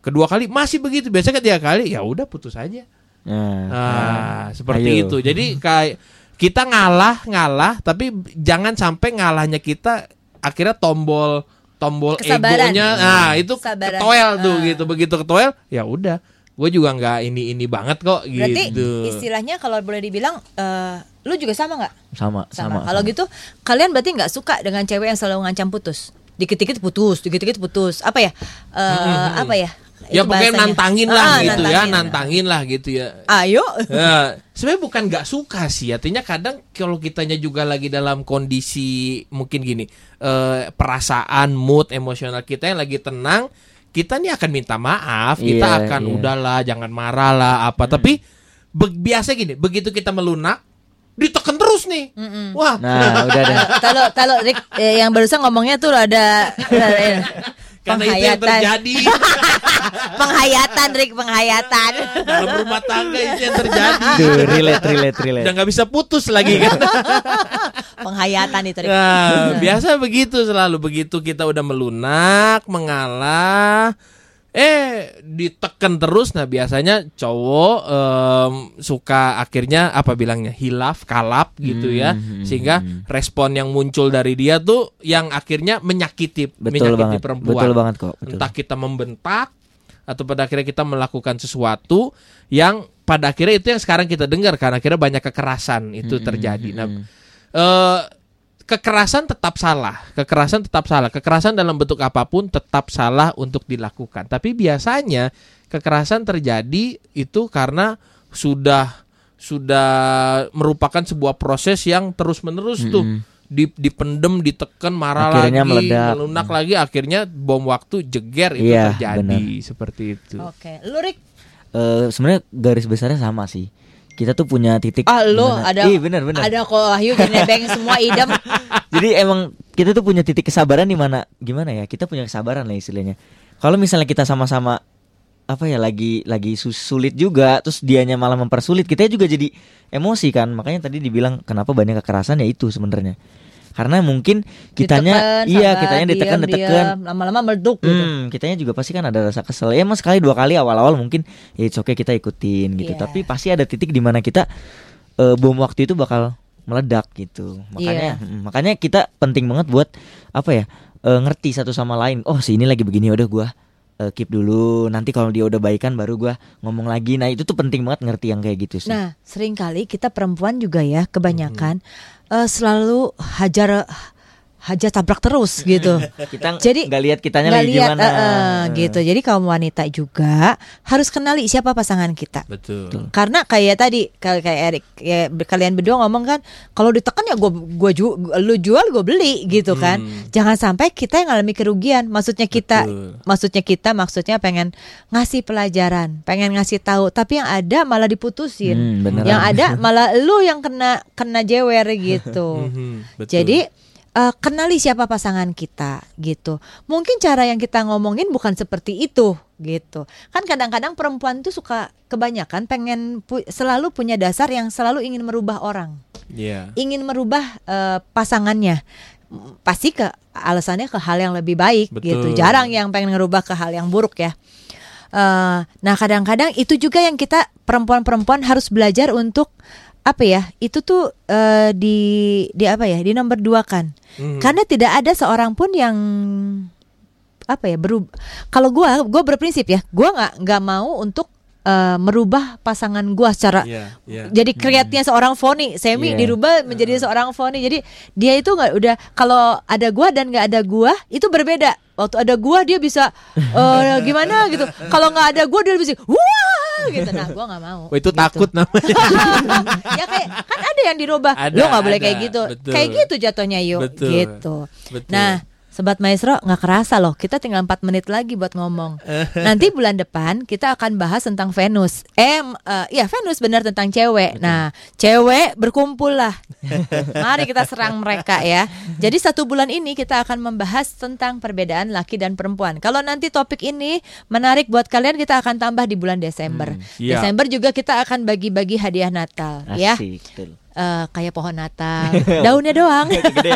Kedua kali masih begitu. Biasanya ketiga kali, ya udah putus aja. Nah, Ah, seperti Ayo. itu. Jadi kayak kita ngalah, ngalah, tapi jangan sampai ngalahnya kita akhirnya tombol tombol Kesabaran. egonya. Nah, itu Kesabaran. ketoel tuh Ah. gitu. Begitu ketoel, ya udah. Gue juga nggak ini ini banget kok Berarti gitu. istilahnya kalau boleh dibilang eh, lu juga sama nggak? sama, Sama. sama. Kalau gitu kalian berarti nggak suka dengan cewek yang selalu ngancam putus. Dikit-dikit putus, dikit-dikit putus. Apa ya? Eh, apa ya? ya Itu pokoknya bahasanya. nantangin lah Ah, gitu ya, nantangin. nantangin lah gitu ya. Ayo. Ya, [LAUGHS] sebenarnya bukan nggak suka sih, artinya kadang kalau kitanya juga lagi dalam kondisi mungkin gini, eh, perasaan, mood, emosional kita yang lagi tenang, kita nih akan minta maaf, kita Iya, akan iya. udahlah, jangan marah lah apa. Tapi be- biasa gini, begitu kita melunak, ditekan terus nih, wah, Nah, udah deh. [LAUGHS] Kalau kalau Rick eh, yang barusan ngomongnya tuh ada, [LAUGHS] karena itu yang terjadi [LAUGHS] penghayatan Rick penghayatan. dalam rumah tangga itu yang terjadi. Duh, relate, relate, relate. Udah nggak bisa putus lagi kan. Penghayatan itu. Nah, biasa begitu selalu begitu kita udah melunak, mengalah, eh ditekan terus. Nah biasanya cowok em, suka akhirnya apa bilangnya hilaf, kalap gitu ya, Hmm, sehingga respon yang muncul dari dia tuh yang akhirnya menyakiti, Betul menyakiti banget. perempuan. Betul banget kok. Betul. Entah kita membentak atau pada akhirnya kita melakukan sesuatu yang pada akhirnya itu yang sekarang kita dengar karena akhirnya banyak kekerasan itu terjadi. Nah, eh, kekerasan tetap salah, kekerasan tetap salah, kekerasan dalam bentuk apa pun tetap salah untuk dilakukan. Tapi biasanya kekerasan terjadi itu karena sudah sudah merupakan sebuah proses yang terus menerus tuh di, dipendem, ditekan, marah Akhirnya lagi, meledak. melunak lagi, akhirnya bom waktu jeger itu Iya, terjadi seperti itu. Oke, lu Rick, Eh, sebenarnya garis besarnya sama sih. Kita tuh punya titik. ah dimana- ada Ih, bener bener. ada kok Wahyu [LAUGHS] nebeng semua idem. [LAUGHS] Jadi emang kita tuh punya titik kesabaran di mana gimana ya? Kita punya kesabaran lah istilahnya. Kalau misalnya kita sama-sama apa ya lagi lagi sulit juga terus dianya malah mempersulit kita juga jadi emosi kan makanya tadi dibilang kenapa banyak kekerasan ya itu sebenarnya karena mungkin kitanya Ditekan, iya kitanya ditekan ditekan lama-lama meleduk gitu. Hmm, kitanya juga pasti kan ada rasa kesel. Ya emang sekali dua kali awal-awal mungkin ya it's okay kita ikutin gitu. Iya. Tapi pasti ada titik di mana kita eh, bom waktu itu bakal meledak gitu. Makanya Iya. mm, makanya kita penting banget buat apa ya? eh, ngerti satu sama lain. Oh, si ini lagi begini udah gua eh, keep dulu. Nanti kalau dia udah baikan baru gua ngomong lagi. Nah, itu tuh penting banget ngerti yang kayak gitu sih. Nah, sering kali kita perempuan juga ya kebanyakan eh, selalu hajar hajar tabrak terus [LAUGHS] gitu. kita Jadi nggak lihat kitanya nggak lagi lihat, gimana. eh, eh, gitu. Jadi kaum wanita juga harus kenali siapa pasangan kita. Betul. Karena kayak tadi kayak kayak Erik ya, kalian berdua ngomong kan kalau ditekan ya gua gua ju, lu jual gue beli gitu kan. Jangan sampai kita yang ngalami kerugian. Maksudnya kita Betul. maksudnya kita maksudnya pengen ngasih pelajaran, pengen ngasih tahu, tapi yang ada malah diputusin. Hmm, beneran. yang ada malah lu yang kena kena jewer gitu. Mhm, [LAUGHS] betul. Jadi eh, kenali siapa pasangan kita gitu. Mungkin cara yang kita ngomongin bukan seperti itu gitu. Kan kadang-kadang perempuan tuh suka kebanyakan pengen pu- selalu punya dasar yang selalu ingin merubah orang, Iya. ingin merubah eh, pasangannya. Pasti ke alasannya ke hal yang lebih baik gitu. Betul. Jarang yang pengen ngerubah ke hal yang buruk ya. Eh, nah kadang-kadang itu juga yang kita perempuan-perempuan harus belajar untuk apa ya itu tuh eh, di di apa ya di nomor dua kan Mhm. karena tidak ada seorang pun yang apa ya berubah kalau gua gua berprinsip ya gua nggak nggak mau untuk eh, merubah pasangan gua secara Iya, iya. jadi kreatnya seorang Foni Semi Iya. dirubah menjadi seorang Foni jadi dia itu nggak udah kalau ada gua dan nggak ada gua itu berbeda waktu ada gua dia bisa [LAUGHS] eh, gimana gitu kalau nggak ada gua dia bisa wah gitu nah gua nggak mau Wah, itu gitu. takut namanya. [LAUGHS] ya kayak kan ada yang dirubah Ada, lo nggak boleh ada. kayak gitu Betul. kayak gitu jatuhnya yuk Betul. gitu Betul. nah Sobat Maestro nggak kerasa loh kita tinggal 4 menit lagi buat ngomong. [LAUGHS] Nanti bulan depan kita akan bahas tentang Venus. Eh eh, ya Venus benar tentang cewek. Nah cewek berkumpul lah. [LAUGHS] Mari kita serang mereka ya. Jadi satu bulan ini kita akan membahas tentang perbedaan laki dan perempuan. Kalau nanti topik ini menarik buat kalian kita akan tambah di bulan Desember. Iya. Desember juga kita akan bagi-bagi hadiah Natal ya. Asik, betul. Eh, kayak pohon Natal. [LAUGHS] Daunnya doang.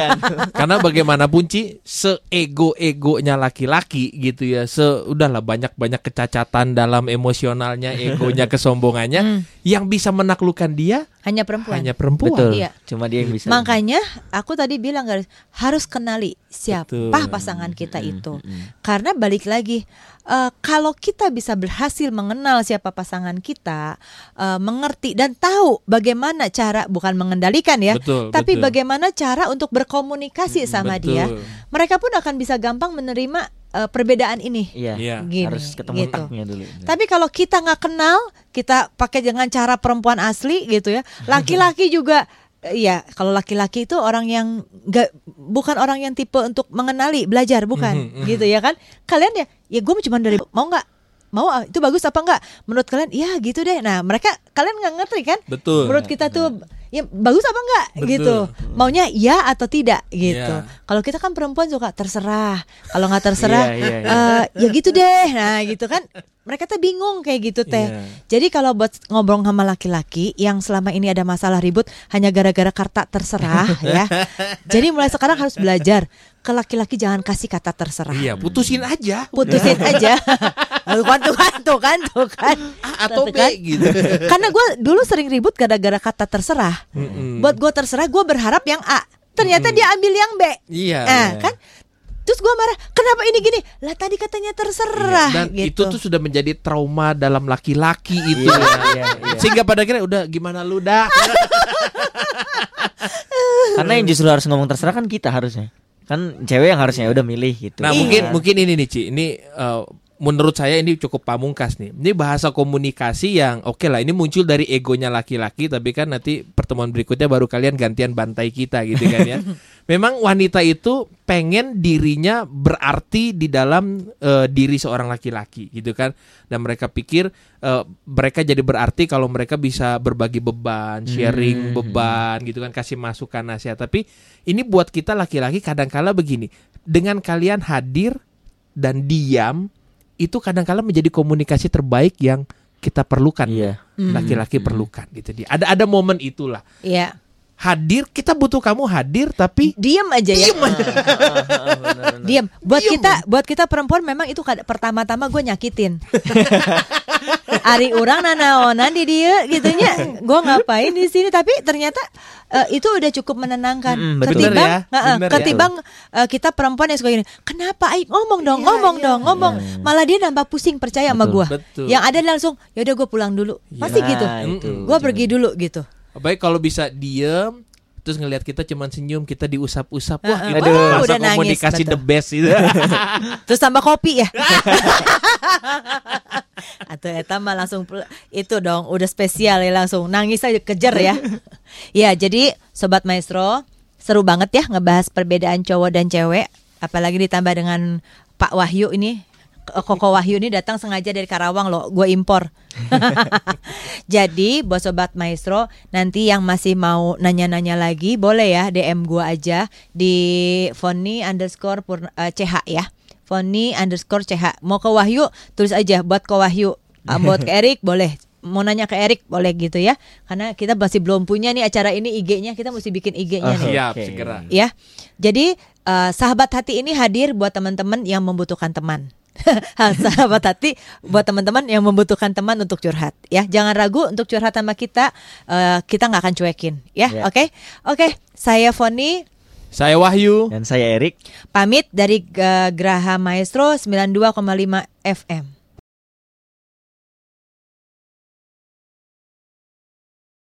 [LAUGHS] Karena bagaimanapun Ci, seego-egonya laki-laki gitu ya, se udahlah banyak-banyak kecacatan dalam emosionalnya, egonya, [LAUGHS] kesombongannya, yang bisa menaklukkan dia hanya perempuan hanya perempuan. Betul. Iya. Cuma dia yang bisa. Makanya aku tadi bilang garis harus kenali siapa Betul. pasangan kita itu. Karena balik lagi eh, kalau kita bisa berhasil mengenal siapa pasangan kita, eh, mengerti dan tahu bagaimana cara bukan mengendalikan ya, Betul, tapi betul. bagaimana cara untuk berkomunikasi sama betul. dia. Mereka pun akan bisa gampang menerima eh, perbedaan ini. Iya. Iya. Gini, Harus ketemu gitu. taknya dulu. Tapi kalau kita nggak kenal, kita pakai dengan cara perempuan asli gitu ya. [LAUGHS] Laki-laki juga Iya, kalau laki-laki itu orang yang nggak bukan orang yang tipe untuk mengenali, belajar, bukan, [LAUGHS] Mhm, gitu ya kan? Kalian ya, ya gue cuma dari mau nggak, mau ah, itu bagus apa enggak? Menurut kalian, ya gitu deh. Nah, mereka kalian nggak ngerti kan? Betul. Menurut kita tuh, ya bagus apa enggak? Betul. Gitu. Maunya ya atau tidak gitu. Iya. Kalau kita kan perempuan suka terserah. Kalau nggak terserah, Iya, iya, iya. eh, ya gitu deh. Nah, gitu kan. Mereka tuh bingung kayak gitu teh. Iya. Jadi kalau buat ngobrol sama laki-laki yang selama ini ada masalah ribut hanya gara-gara kata terserah [LAUGHS] ya. Jadi mulai sekarang harus belajar ke laki-laki jangan kasih kata terserah. Iya, putusin aja. Putusin aja. [LAUGHS] Tuh kan, tuh kan, tuh kan, tuh kan. A atau B kan. gitu. Karena gue dulu sering ribut gara-gara kata terserah. Mm-mm. Buat gue terserah, gue berharap yang A. Ternyata dia ambil yang B. Iya. Nah, iya. kan? Terus gue marah, kenapa ini gini? Lah tadi katanya terserah. Dan gitu. itu tuh sudah menjadi trauma dalam laki-laki itu Iya, ya. iya, iya. Sehingga pada akhirnya udah gimana lu dah. [LAUGHS] Karena yang justru harus ngomong terserah kan kita harusnya. Kan cewek yang harusnya udah milih gitu. Nah, Iya. mungkin mungkin ini nih, Ci. Ini eh, menurut saya ini cukup pamungkas nih. Ini bahasa komunikasi yang oke lah, ini muncul dari egonya laki-laki, tapi kan nanti pertemuan berikutnya baru kalian gantian bantai kita gitu kan ya. [LAUGHS] Memang wanita itu pengen dirinya berarti di dalam eh, diri seorang laki-laki gitu kan. Dan mereka pikir eh, mereka jadi berarti kalau mereka bisa berbagi beban, sharing Hmm. beban gitu kan, kasih masukan nasihat. Tapi ini buat kita laki-laki kadang-kala begini, dengan kalian hadir dan diam itu kadang-kala menjadi komunikasi terbaik yang kita perlukan. Iya. Laki-laki perlukan gitu dia. Ada ada momen itulah. Iya. Hadir, kita butuh kamu hadir tapi Diem aja ya. Bener-bener. Diam. Buat Diem. kita, buat kita perempuan memang itu pertama-tama gue nyakitin. [LAUGHS] Ari orang nanaonan di dia gitunya. Gue ngapain di sini tapi ternyata eh, itu udah cukup menenangkan. Betul. ketimbang ya, Heeh, bener ya. ketimbang eh, kita perempuan yang suka gini. Kenapa Aik ngomong dong, Iya, ngomong iya. dong, ngomong. Malah dia nambah pusing percaya sama Betul. gue. Betul. Yang ada langsung ya udah gue pulang dulu. Pasti gitu. itu. Gue pergi dulu gitu. baik kalau bisa diem terus ngelihat kita cuman senyum kita diusap-usap wah itu Aduh, bahasa udah nangis, komunikasi betul. the best itu [LAUGHS] Terus tambah kopi ya. [LAUGHS] Atau eta mah langsung itu dong udah spesial ya langsung nangis aja kejar ya. [LAUGHS] ya jadi sobat maestro seru banget ya ngebahas perbedaan cowok dan cewek apalagi ditambah dengan Pak Wahyu ini Koko Wahyu ini datang sengaja dari Karawang loh, gue impor. [LAUGHS] [LAUGHS] Jadi buat sobat maestro, nanti yang masih mau nanya-nanya lagi boleh ya DM gue aja di Foni underscore Purna- eh, CH ya. Foni underscore CH. Mau ke Wahyu tulis aja buat ke Wahyu. Ah, buat ke Erik boleh. Mau nanya ke Erik boleh gitu ya. Karena kita masih belum punya nih acara ini IG-nya. Kita mesti bikin IG-nya Oh, nih Siap, Oke. segera. ya. Jadi eh, sahabat hati ini hadir buat teman-teman yang membutuhkan teman. [LAUGHS] sahabat hati buat teman-teman yang membutuhkan teman untuk curhat ya. Jangan ragu untuk curhat sama kita. eh, kita nggak akan cuekin ya. Ya. Oke. Oke, saya Foni Saya Wahyu. Dan saya Erik. pamit dari eh, Graha Maestro 92,5 FM.